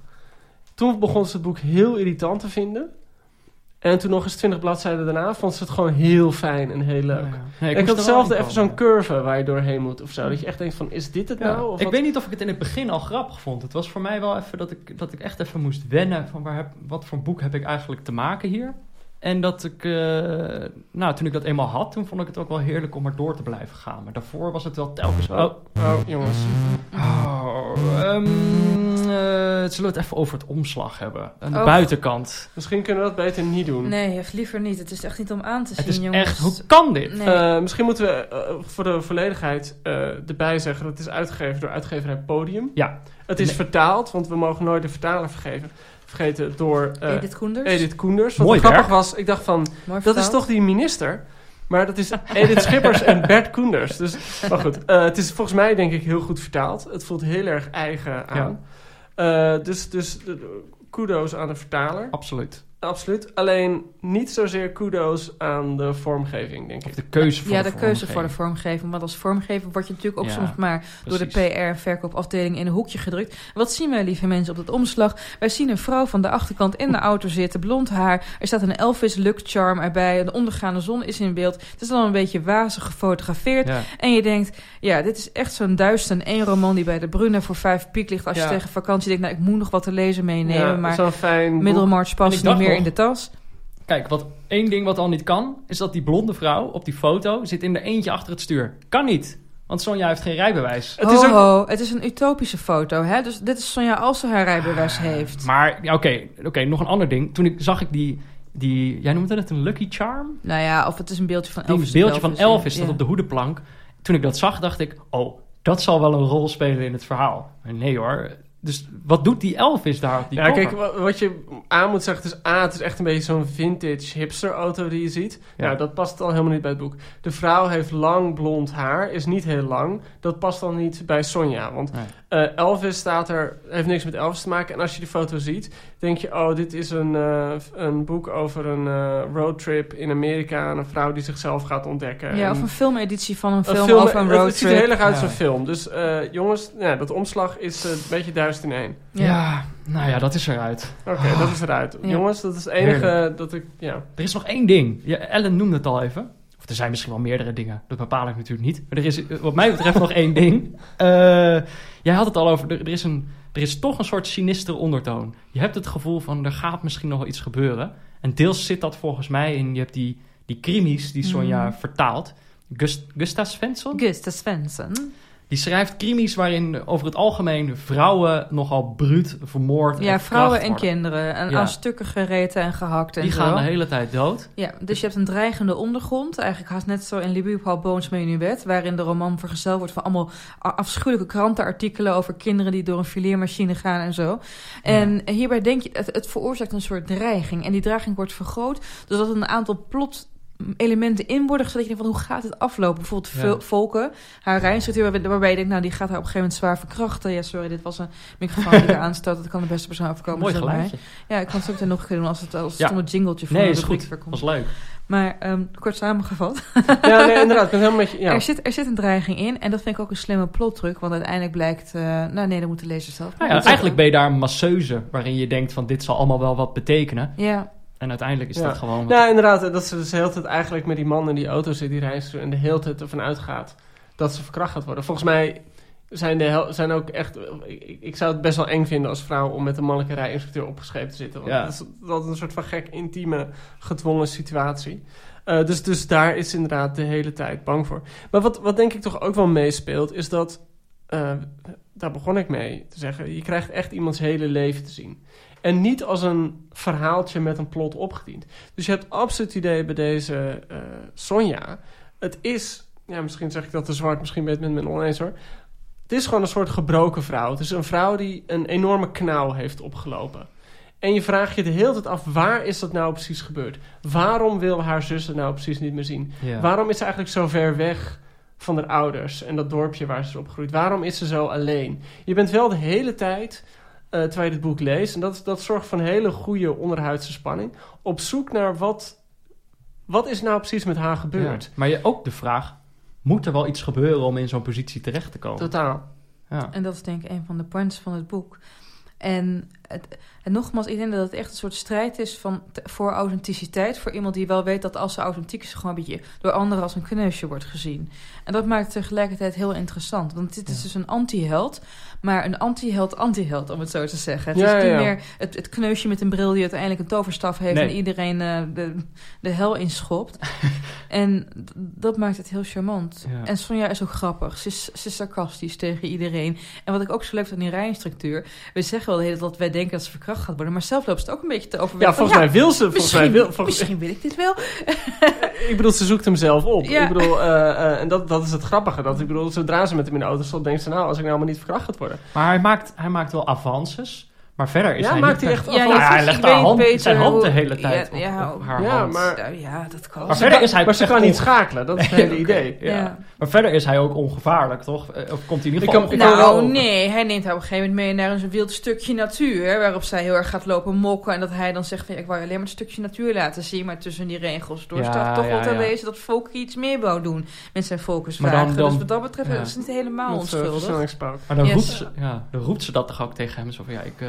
F: Toen begon ze het boek heel irritant te vinden. En toen nog eens 20 bladzijden daarna vond ze het gewoon heel fijn en heel leuk.
E: Ja.
F: Ik, had hetzelfde even zo'n curve waar je doorheen moet of zo. Dat je echt denkt van, is dit het
E: Ja,
F: nou? Of
E: ik
F: wat?
E: weet niet of ik het in het begin al grappig vond. Het was voor mij wel even dat ik, dat ik echt even moest wennen van waar heb, wat voor boek heb ik eigenlijk te maken hier. En dat ik, eh, nou toen ik dat eenmaal had, toen vond ik het ook wel heerlijk om er door te blijven gaan. Maar daarvoor was het wel telkens...
F: Oh,
E: Oh,
F: oh jongens.
E: oh ehm, eh, zullen we het even over het omslag hebben? Aan de
G: Oh.
E: buitenkant.
F: Misschien kunnen we dat beter niet doen.
G: Nee, of liever niet. Het is echt niet om aan te zien,
E: Het is
G: jongens.
E: echt, hoe kan dit?
G: Nee.
F: Eh, misschien moeten we eh, voor de volledigheid eh, erbij zeggen... dat het is uitgegeven door uitgeverij Podium.
E: Ja.
F: Het is
E: Nee.
F: vertaald, want we mogen nooit de vertaler vergeven, vergeten... door eh,
G: Edith Koenders.
F: Edith Koenders. Wat
E: Mooi
F: grappig
E: werk.
F: was, ik dacht van...
G: Mooi
F: dat is toch die minister? Maar dat is Edith Schippers en Bert Koenders. Dus, maar goed, eh, het is volgens mij denk ik heel goed vertaald. Het voelt heel erg eigen aan. Eh, dus dus eh, kudo's aan de vertaler.
E: Absoluut.
F: Absoluut. Alleen niet zozeer kudo's aan de vormgeving, denk
E: Of
F: ik.
E: de keuze voor
G: Ja,
E: de,
G: de keuze voor de
E: vormgeving.
G: Want als vormgever word je natuurlijk ook
E: Ja,
G: soms maar door de
E: precies.
G: PR- en verkoopafdeling in een hoekje gedrukt. Wat zien wij, lieve mensen, op dat omslag? Wij zien een vrouw van de achterkant in de auto zitten, blond haar. Er staat een Elvis Look Charm erbij. De ondergaande zon is in beeld. Het is dan een beetje wazig gefotografeerd.
E: Ja.
G: En je denkt, ja, dit is echt zo'n duizend en één roman die bij de Bruna voor vijf piek ligt. Als
F: Ja.
G: je tegen vakantie denkt, nou, ik moet nog wat te lezen meenemen.
F: Ja,
G: maar
F: zo'n fijn.
G: Middelmarch past niet meer in de tas.
E: Kijk, wat één ding wat al niet kan, is dat die blonde vrouw op die foto zit in de eentje achter het stuur. Kan niet, want Sonja heeft geen rijbewijs.
F: Het is
G: ho,
F: ook-
G: ho, het is een utopische foto, hè? Dus dit is Sonja als ze haar rijbewijs heeft.
E: Maar ja, oké, oké, nog een ander ding. Toen ik zag ik die, die, jij noemde het een Lucky Charm?
G: Nou ja, of het is een beeldje van Elvis.
E: beeldje van Elvis
G: ja.
E: dat op de hoedenplank. Toen ik dat zag, dacht ik, oh, dat zal wel een rol spelen in het verhaal. Maar nee hoor. Dus wat doet die Elvis daar op die
F: Ja,
E: cover?
F: kijk, wa- wat je aan moet zeggen, is A, het is echt een beetje zo'n vintage hipster auto die je ziet.
E: Ja.
F: Ja. dat past al helemaal niet bij het boek. De vrouw heeft lang blond haar, is niet heel lang. Dat past dan niet bij Sonja, want
E: Nee.
F: eh, Elvis staat er, heeft niks met Elvis te maken. En als je die foto ziet, denk je, oh, dit is een, eh, een boek over een eh, roadtrip in Amerika. En een vrouw die zichzelf gaat ontdekken.
G: Ja,
F: En
G: of een filmeditie van een
F: een
G: film,
F: film-
G: over een
F: het- Het ziet er
G: roadtrip.
F: heel erg uit als
E: Ja.
F: een film. Dus eh, jongens, ja, dat omslag is een beetje duizend in één.
E: ja. nou ja, dat is eruit.
F: Oké, dat is eruit.
G: Ja.
F: Jongens, dat is het enige
E: Heerlijk.
F: dat ik... Ja.
E: Er is nog één ding. Ja, Ellen noemde het al even. Of er zijn misschien wel meerdere dingen. Dat bepaal ik natuurlijk niet. Maar er is eh, wat mij betreft nog één ding. Eh, jij had het al over. Er, er, is een, er is toch een soort sinistere ondertoon. Je hebt het gevoel van er gaat misschien nog wel iets gebeuren. En deels zit dat volgens mij in. Je hebt die, die krimis die Sonja
G: Mhm.
E: vertaalt. Gust, Gustav Svensson.
G: Gusta Svensson.
E: Die schrijft krimis waarin over het algemeen vrouwen nogal bruut vermoord
G: Ja,
E: en
G: vrouwen en
E: worden.
G: kinderen. En
E: Ja.
G: aan stukken gereten en gehakt en
E: Die
G: zo.
E: gaan de hele tijd dood.
G: Ja, dus je hebt een dreigende ondergrond. Eigenlijk haast net zo in Libby Paul Bones Menuet... waarin de roman vergezeld wordt van allemaal afschuwelijke krantenartikelen... over kinderen die door een fileermachine gaan en zo. En hierbij denk je, het, het veroorzaakt een soort dreiging. En die dreiging wordt vergroot... doordat een aantal plot elementen in worden gezet. Dat je denkt van, hoe gaat het aflopen? Bijvoorbeeld
E: Ja.
G: Volken, haar rijinstructeur... waarbij- waarbij je denkt, nou, die gaat haar op een gegeven moment zwaar verkrachten. Ja, sorry, dit was een microfoon die ik aanstoot. Dat kan de beste persoon overkomen.
E: Mooi
G: dat
E: geluidje.
G: Ja, ik kan het ook meteen nog een keer doen als het als
E: Ja.
G: stomme jingletje voor
E: Nee,
G: de
E: is goed.
G: komt.
E: was leuk.
G: Maar ehm, kort samengevat,
F: ja, nee, inderdaad. Ik ben het helemaal met je... Ja.
G: er, zit, er zit een dreiging in. En dat vind ik ook een slimme plotdruk. Want uiteindelijk blijkt... eh, nou nee, dan moet de lezer zelf...
E: Nou ja, eigenlijk ben je daar een masseuse waarin je denkt van dit zal allemaal wel wat betekenen.
G: Ja,
E: En uiteindelijk is
F: Ja.
E: dat gewoon...
F: Ja, inderdaad. Dat ze dus de hele tijd eigenlijk met die man in die auto zit, die reist en de hele tijd ervan uitgaat dat ze verkracht gaat worden. Volgens mij zijn, de hel- zijn ook echt... Ik, ik zou het best wel eng vinden als vrouw om met een mannelijke rijinstructeur opgescheept te zitten. Want
E: Ja.
F: dat is dat is een soort van gek, intieme, gedwongen situatie. Eh, dus, dus daar is ze inderdaad de hele tijd bang voor. Maar wat, wat denk ik toch ook wel meespeelt, is dat... eh, daar begon ik mee te zeggen. Je krijgt echt iemands hele leven te zien. En niet als een verhaaltje met een plot opgediend. Dus je hebt absoluut het idee bij deze eh, Sonja. Het is, ja, misschien zeg ik dat te zwart, misschien ben je het met me oneens hoor. Het is gewoon een soort gebroken vrouw. Het is een vrouw die een enorme knauw heeft opgelopen. En je vraagt je de hele tijd af, waar is dat nou precies gebeurd? Waarom wil haar zus het nou precies niet meer zien?
E: Ja.
F: Waarom is ze eigenlijk zo ver weg van haar ouders en dat dorpje waar ze is opgegroeid? Waarom is ze zo alleen? Je bent wel de hele tijd eh, terwijl je dit boek leest. En dat, dat zorgt voor een hele goede onderhuidse spanning. Op zoek naar wat, wat is nou precies met haar gebeurd.
E: Ja. Maar je, ook de vraag, moet er wel iets gebeuren om in zo'n positie terecht te komen?
F: Totaal.
E: Ja.
G: En dat is denk ik een van de points van het boek. En, het, en nogmaals, ik denk dat het echt een soort strijd is van, voor authenticiteit. Voor iemand die wel weet dat als ze authentiek is, gewoon een beetje door anderen als een kneusje wordt gezien. En dat maakt het tegelijkertijd heel interessant. Want dit is
F: Ja.
G: dus een anti-held, maar een anti-held-anti-held, om het zo te zeggen. Het
F: Ja,
G: is niet
F: ja.
G: meer het, het kneusje met een bril die uiteindelijk een toverstaf heeft
E: Nee.
G: en iedereen eh, de, de hel inschopt. en dat maakt het heel charmant. En Sonja is ook grappig. Ze is, ze is sarcastisch tegen iedereen. En wat ik ook zo leuk vind aan die rijinstructeur... we zeggen wel de hele tijd dat wij denken dat ze verkracht gaat worden... maar zelf loopt ze het ook een beetje te overwegen.
F: Ja, volgens mij wil ze. Volgens
G: Misschien,
F: mij wil, volgens,
G: misschien wil ik dit wel.
F: ik bedoel, ze zoekt hem zelf op. Ik bedoel, eh, eh, en dat, dat is het grappige. Dat, ik bedoel, zodra ze met hem in de auto stond, denkt ze... nou, als ik nou maar niet verkracht gaat worden.
E: Maar hij maakt, hij maakt wel avances. Maar verder is
F: Ja,
E: hij
F: maakt
E: niet
F: hij echt
G: Ja,
E: ja,
G: ja,
E: hij legt haar hand,
G: beter
E: zijn hand de hele tijd
G: ja,
E: op, haar
F: ja,
E: hand.
F: maar-
G: ja, dat kan.
E: Maar verder is hij
F: Maar ze kan niet schakelen. Dat is het hele idee.
E: Ja.
G: Ja.
E: Maar verder is hij ook ongevaarlijk, toch? Eh, Of komt hij
F: Ik
E: geval...
F: kan-
G: Nou, nee, hij neemt haar op een gegeven moment mee naar een wild stukje natuur. Waarop zij heel erg gaat lopen mokken. En dat hij dan zegt: van, ja, Ik wou je alleen maar een stukje natuur laten zien. Maar tussen die regels door
E: Ja,
G: staat toch
E: ja,
G: wel te
E: ja.
G: lezen dat Volker iets meer wou doen met zijn focus.
E: Maar dan- dan-
G: dus wat dat betreft
E: ja.
G: is het niet helemaal
F: eh,
G: onschuldig.
E: Maar dan, roept ze, dat toch ook tegen hem. Zo van, ja, ik, eh,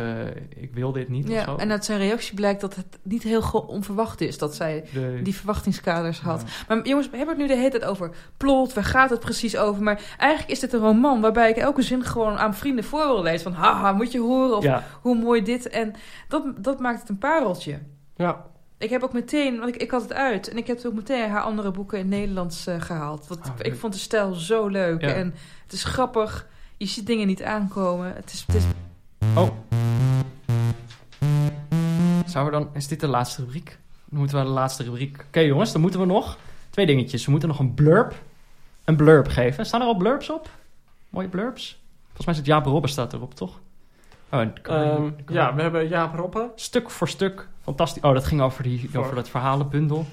E: ik wil dit niet of
G: Ja,
E: zo.
G: en uit zijn reactie blijkt dat het niet heel onverwacht is dat zij die verwachtingskaders had.
E: Ja.
G: Maar jongens, we hebben het nu de hele tijd over plot, waar gaat het precies over? Maar eigenlijk is dit een roman waarbij ik elke zin gewoon aan vrienden voor wil lezen. Van haha, moet je horen of
E: ja.
G: hoe mooi dit. En dat, dat maakt het een pareltje.
F: Ja.
G: Ik heb ook meteen, want ik, ik had het uit. En ik heb ook meteen haar andere boeken in het Nederlands eh, gehaald. Want
E: Oh,
G: ik vond de stijl zo leuk.
E: Ja.
G: En het is grappig. Je ziet dingen niet aankomen. Het is, het is
E: Oh. Zou we dan... Is dit de laatste rubriek? Dan moeten we de laatste rubriek... Oké jongens, dan moeten we nog... Twee dingetjes. We moeten nog een blurb... Een blurb geven. Staan er al blurbs op? Mooie blurbs? Volgens mij zit Jaap Robben staat erop, toch? Oh, en-
F: Ehm, ja, we hebben Jaap Roppe.
E: Stuk voor stuk. Fantastisch. Oh, dat ging over, die,
F: Voor-
E: over dat verhalenbundel.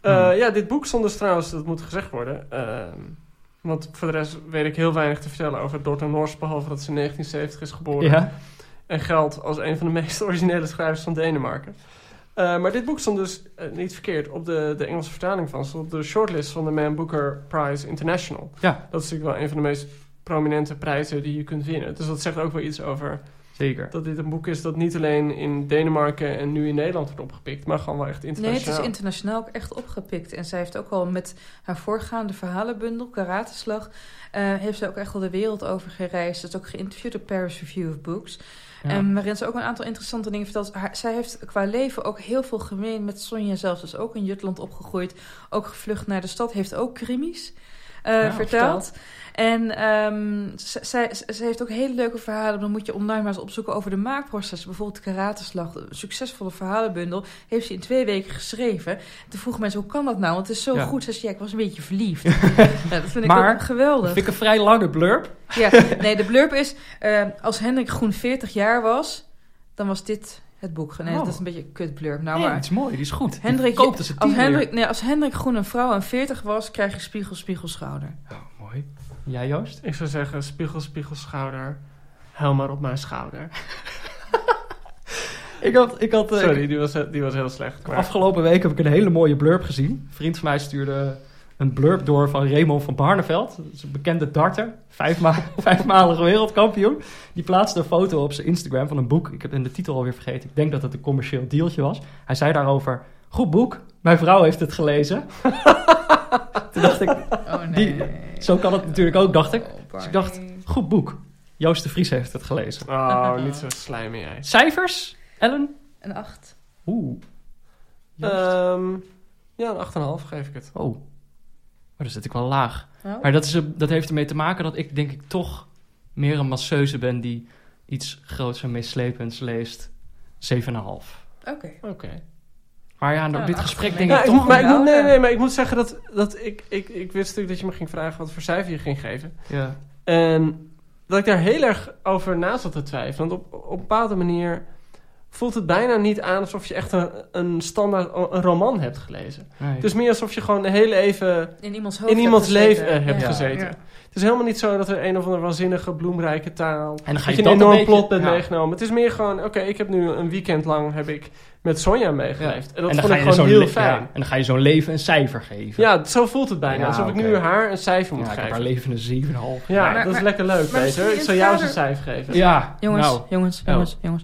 F: Eh,
E: Hmm.
F: Ja, dit boek stond dus trouwens, dat moet gezegd worden. ehm, want voor de rest weet ik heel weinig te vertellen over Dorthe Nors, behalve dat ze in 1970 is geboren.
E: Ja.
F: En geldt als een van de meest originele schrijvers van Denemarken. Eh, maar dit boek stond dus eh, niet verkeerd op de, de Engelse vertaling van. Stond op de shortlist van de Man Booker Prize International.
E: Ja.
F: Dat is natuurlijk wel een van de meest prominente prijzen die je kunt winnen. Dus dat zegt ook wel iets over
E: Zeker.
F: dat dit een boek is dat niet alleen in Denemarken en nu in Nederland wordt opgepikt, maar gewoon wel echt
G: Nee, het
F: internationaal.
G: is internationaal ook echt opgepikt. En zij heeft ook al met haar voorgaande verhalenbundel, Karateslag, eh, heeft ze ook echt al de wereld over gereisd. Ze is ook geïnterviewd op Paris Review of Books. En waarin ze ook een aantal interessante dingen vertelt. Zij heeft qua leven ook heel veel gemeen met Sonja zelf. Dus ook in Jutland opgegroeid. Ook gevlucht naar de stad. Heeft ook krimis eh,
E: Ja,
G: verteld. En ehm, z- zij, z- zij heeft ook hele leuke verhalen. Dan moet je online maar eens opzoeken over de maakprocessen. Bijvoorbeeld Karateslag, een succesvolle verhalenbundel. Heeft ze in twee weken geschreven. Toen vroegen mensen, hoe kan dat nou? Want het is zo
E: Ja.
G: goed. Ze zei, ja, ik was een beetje verliefd. ja, dat vind ik
E: Maar-
G: ook geweldig.
E: Dat vind ik een vrij lange blurb.
G: Ja, nee, de blurb is... eh, als Hendrik Groen 40 jaar was, dan was dit het boek. Nee,
E: Oh.
G: dat is een beetje een kut blurb. Nou,
E: nee,
G: maar
E: die is mooi, die is goed.
G: Hendrik,
E: Koopt dus het
G: als,
E: team
G: Hendrik, nee, als Hendrik Groen een vrouw en 40 was, krijg je spiegel, spiegel, schouder.
E: Oh, mooi. Jij Joost?
F: Ik zou zeggen, spiegel, spiegel, schouder. Huil maar op mijn schouder.
E: Ik had, ik had, eh,
F: Sorry, die was, die was heel slecht. Maar
E: Afgelopen week heb ik een hele mooie blurb gezien. Een vriend van mij stuurde een blurb door van Raymond van Barneveld. Dat is een bekende darter. Vijfma vijfmalige wereldkampioen. Die plaatste een foto op zijn Instagram van een boek. Ik heb de titel alweer vergeten. Ik denk dat het een commercieel dealtje was. Hij zei daarover... Goed boek. Mijn vrouw heeft het gelezen. Toen dacht ik...
G: Oh
E: nee. Zo kan het natuurlijk ook, dacht ik.
G: Oh,
E: Dus ik dacht, goed boek. Joost de Vries heeft het gelezen.
F: Oh, niet zo slijmy jij.
E: Cijfers, Ellen?
G: Een 8.
E: Oeh.
F: Ehm, ja, een 8,5 geef ik het.
E: Oh. Oh, dan zit ik wel laag.
G: Oh.
E: Maar dat, is, dat heeft ermee te maken dat ik denk ik toch meer een masseuse ben die iets groots en meeslepends leest. 7,5.
G: Oké.
F: Oké.
E: Maar ja, nou,
G: Ja,
E: dit gesprek denk ik toch...
F: maar ik moet, nee, nee, maar ik moet zeggen dat, dat ik, ik, ik wist natuurlijk dat je me ging vragen wat voor cijfer je ging geven.
E: Ja.
F: En dat ik daar heel erg over na zat te twijfelen. Want op, op een bepaalde manier voelt het bijna niet aan alsof je echt een, een standaard een roman hebt gelezen.
E: Nee.
F: Het is meer alsof je gewoon heel even
G: In iemands hoofd
F: in iemands
G: hebt
F: leven eh, hebt
G: Ja.
F: gezeten.
E: Ja.
F: Het is helemaal niet zo dat er een of andere waanzinnige bloemrijke taal...
E: en dan ga
F: Dat
E: je
F: je een
E: dat
F: enorm plot bent
E: ja.
F: meegenomen. Het is meer gewoon, oké, ik heb nu een weekend lang heb ik met Sonja meegeleefd. En dat
E: en
F: vond
E: ga
F: ik
E: je
F: gewoon
E: zo'n
F: heel fijn.
E: ja, en dan ga je zo'n leven een cijfer geven.
F: Ja, zo voelt het bijna.
E: Ja,
F: alsof ik nu haar een cijfer moet
E: Ja, ik heb
F: geven.
E: haar leven een 7,5.
F: Ja,
G: Maar-
F: dat is
G: maar-
F: lekker leuk,
G: maar
F: Peter. Ik
G: het
F: jou eens een cijfer geven.
E: Ja,
G: Jongens,
E: nou,
G: jongens,
E: Oh.
G: jongens, jongens.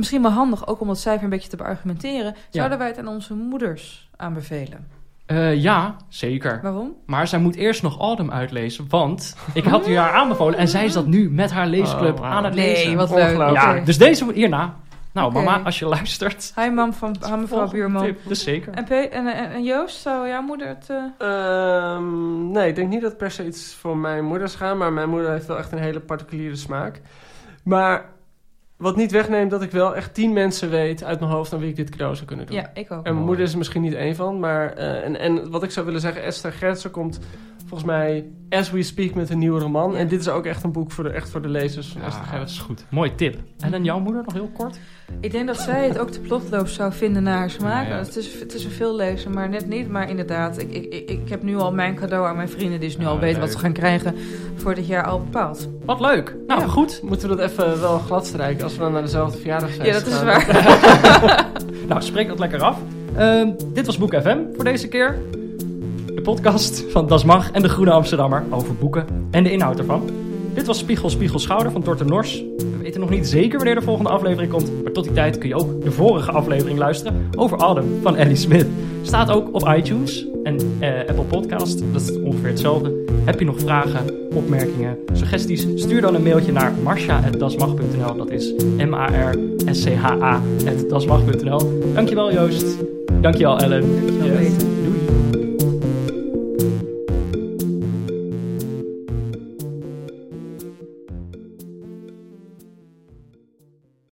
G: Misschien wel handig, ook om dat cijfer een beetje te beargumenteren. Zouden wij het aan onze moeders aanbevelen?
E: eh, ja, zeker.
G: Waarom?
E: Maar zij moet eerst nog Autumn uitlezen, want ik had u haar aanbevolen en zij is dat nu met haar leesclub
F: Oh,
E: aan het lezen.
G: Nee, wat leuk.
E: Ja, dus deze hierna. Nou, mama, als je luistert.
G: Hi mam van mevrouw Buurman.
E: tip, Dus zeker.
G: En, en, en, en Joost, zou jouw moeder het... eh,
F: Ehm, nee, ik denk niet dat het per se iets voor mijn moeders gaat. Maar mijn moeder heeft wel echt een hele particuliere smaak. Maar wat niet wegneemt dat ik wel echt tien mensen weet uit mijn hoofd aan wie ik dit cadeau zou kunnen doen.
G: Ja, ik ook.
F: En mijn moeder is er misschien niet één van. Maar, eh, en, en wat ik zou willen zeggen, Esther Gertsen komt volgens mij as we speak met een nieuwe roman.
G: Ja.
F: En dit is ook echt een boek voor de, echt voor de lezers van
E: Ja, dat is goed. Mooi tip. En dan jouw moeder nog heel kort?
G: Ik denk dat zij het ook te plotloos zou vinden naar haar smaak.
E: Ja, ja.
G: Het, is, het is een veel lezen, maar net niet. Maar inderdaad, ik, ik, ik, ik heb nu al mijn cadeau aan mijn vrienden... die dus nu al weten wat ze gaan krijgen voor dit jaar al bepaald.
E: Wat leuk. Nou,
G: Ja.
E: goed.
F: Moeten we dat even wel gladstrijken als we dan naar dezelfde verjaardag zijn
G: Ja, dat is waar.
E: Nou, spreek dat lekker af. Ehm, dit was Boek FM voor deze keer. De podcast van Das Mag en de Groene Amsterdammer over boeken en de inhoud ervan. Dit was Spiegel Spiegel Schouder van Dorte Nors. We weten nog niet zeker wanneer de volgende aflevering komt. Maar tot die tijd kun je ook de vorige aflevering luisteren over Adam van Ellie Smith. Staat ook op iTunes en eh, Apple Podcast. Dat is ongeveer hetzelfde. Heb je nog vragen, opmerkingen, suggesties? Stuur dan een mailtje naar marsha.dasmag.nl. Dat is M-A-R-S-C-H-A.dasmag.nl. Dankjewel Joost. Dankjewel Ellen.
G: Dankjewel,
E: Yes. Doei.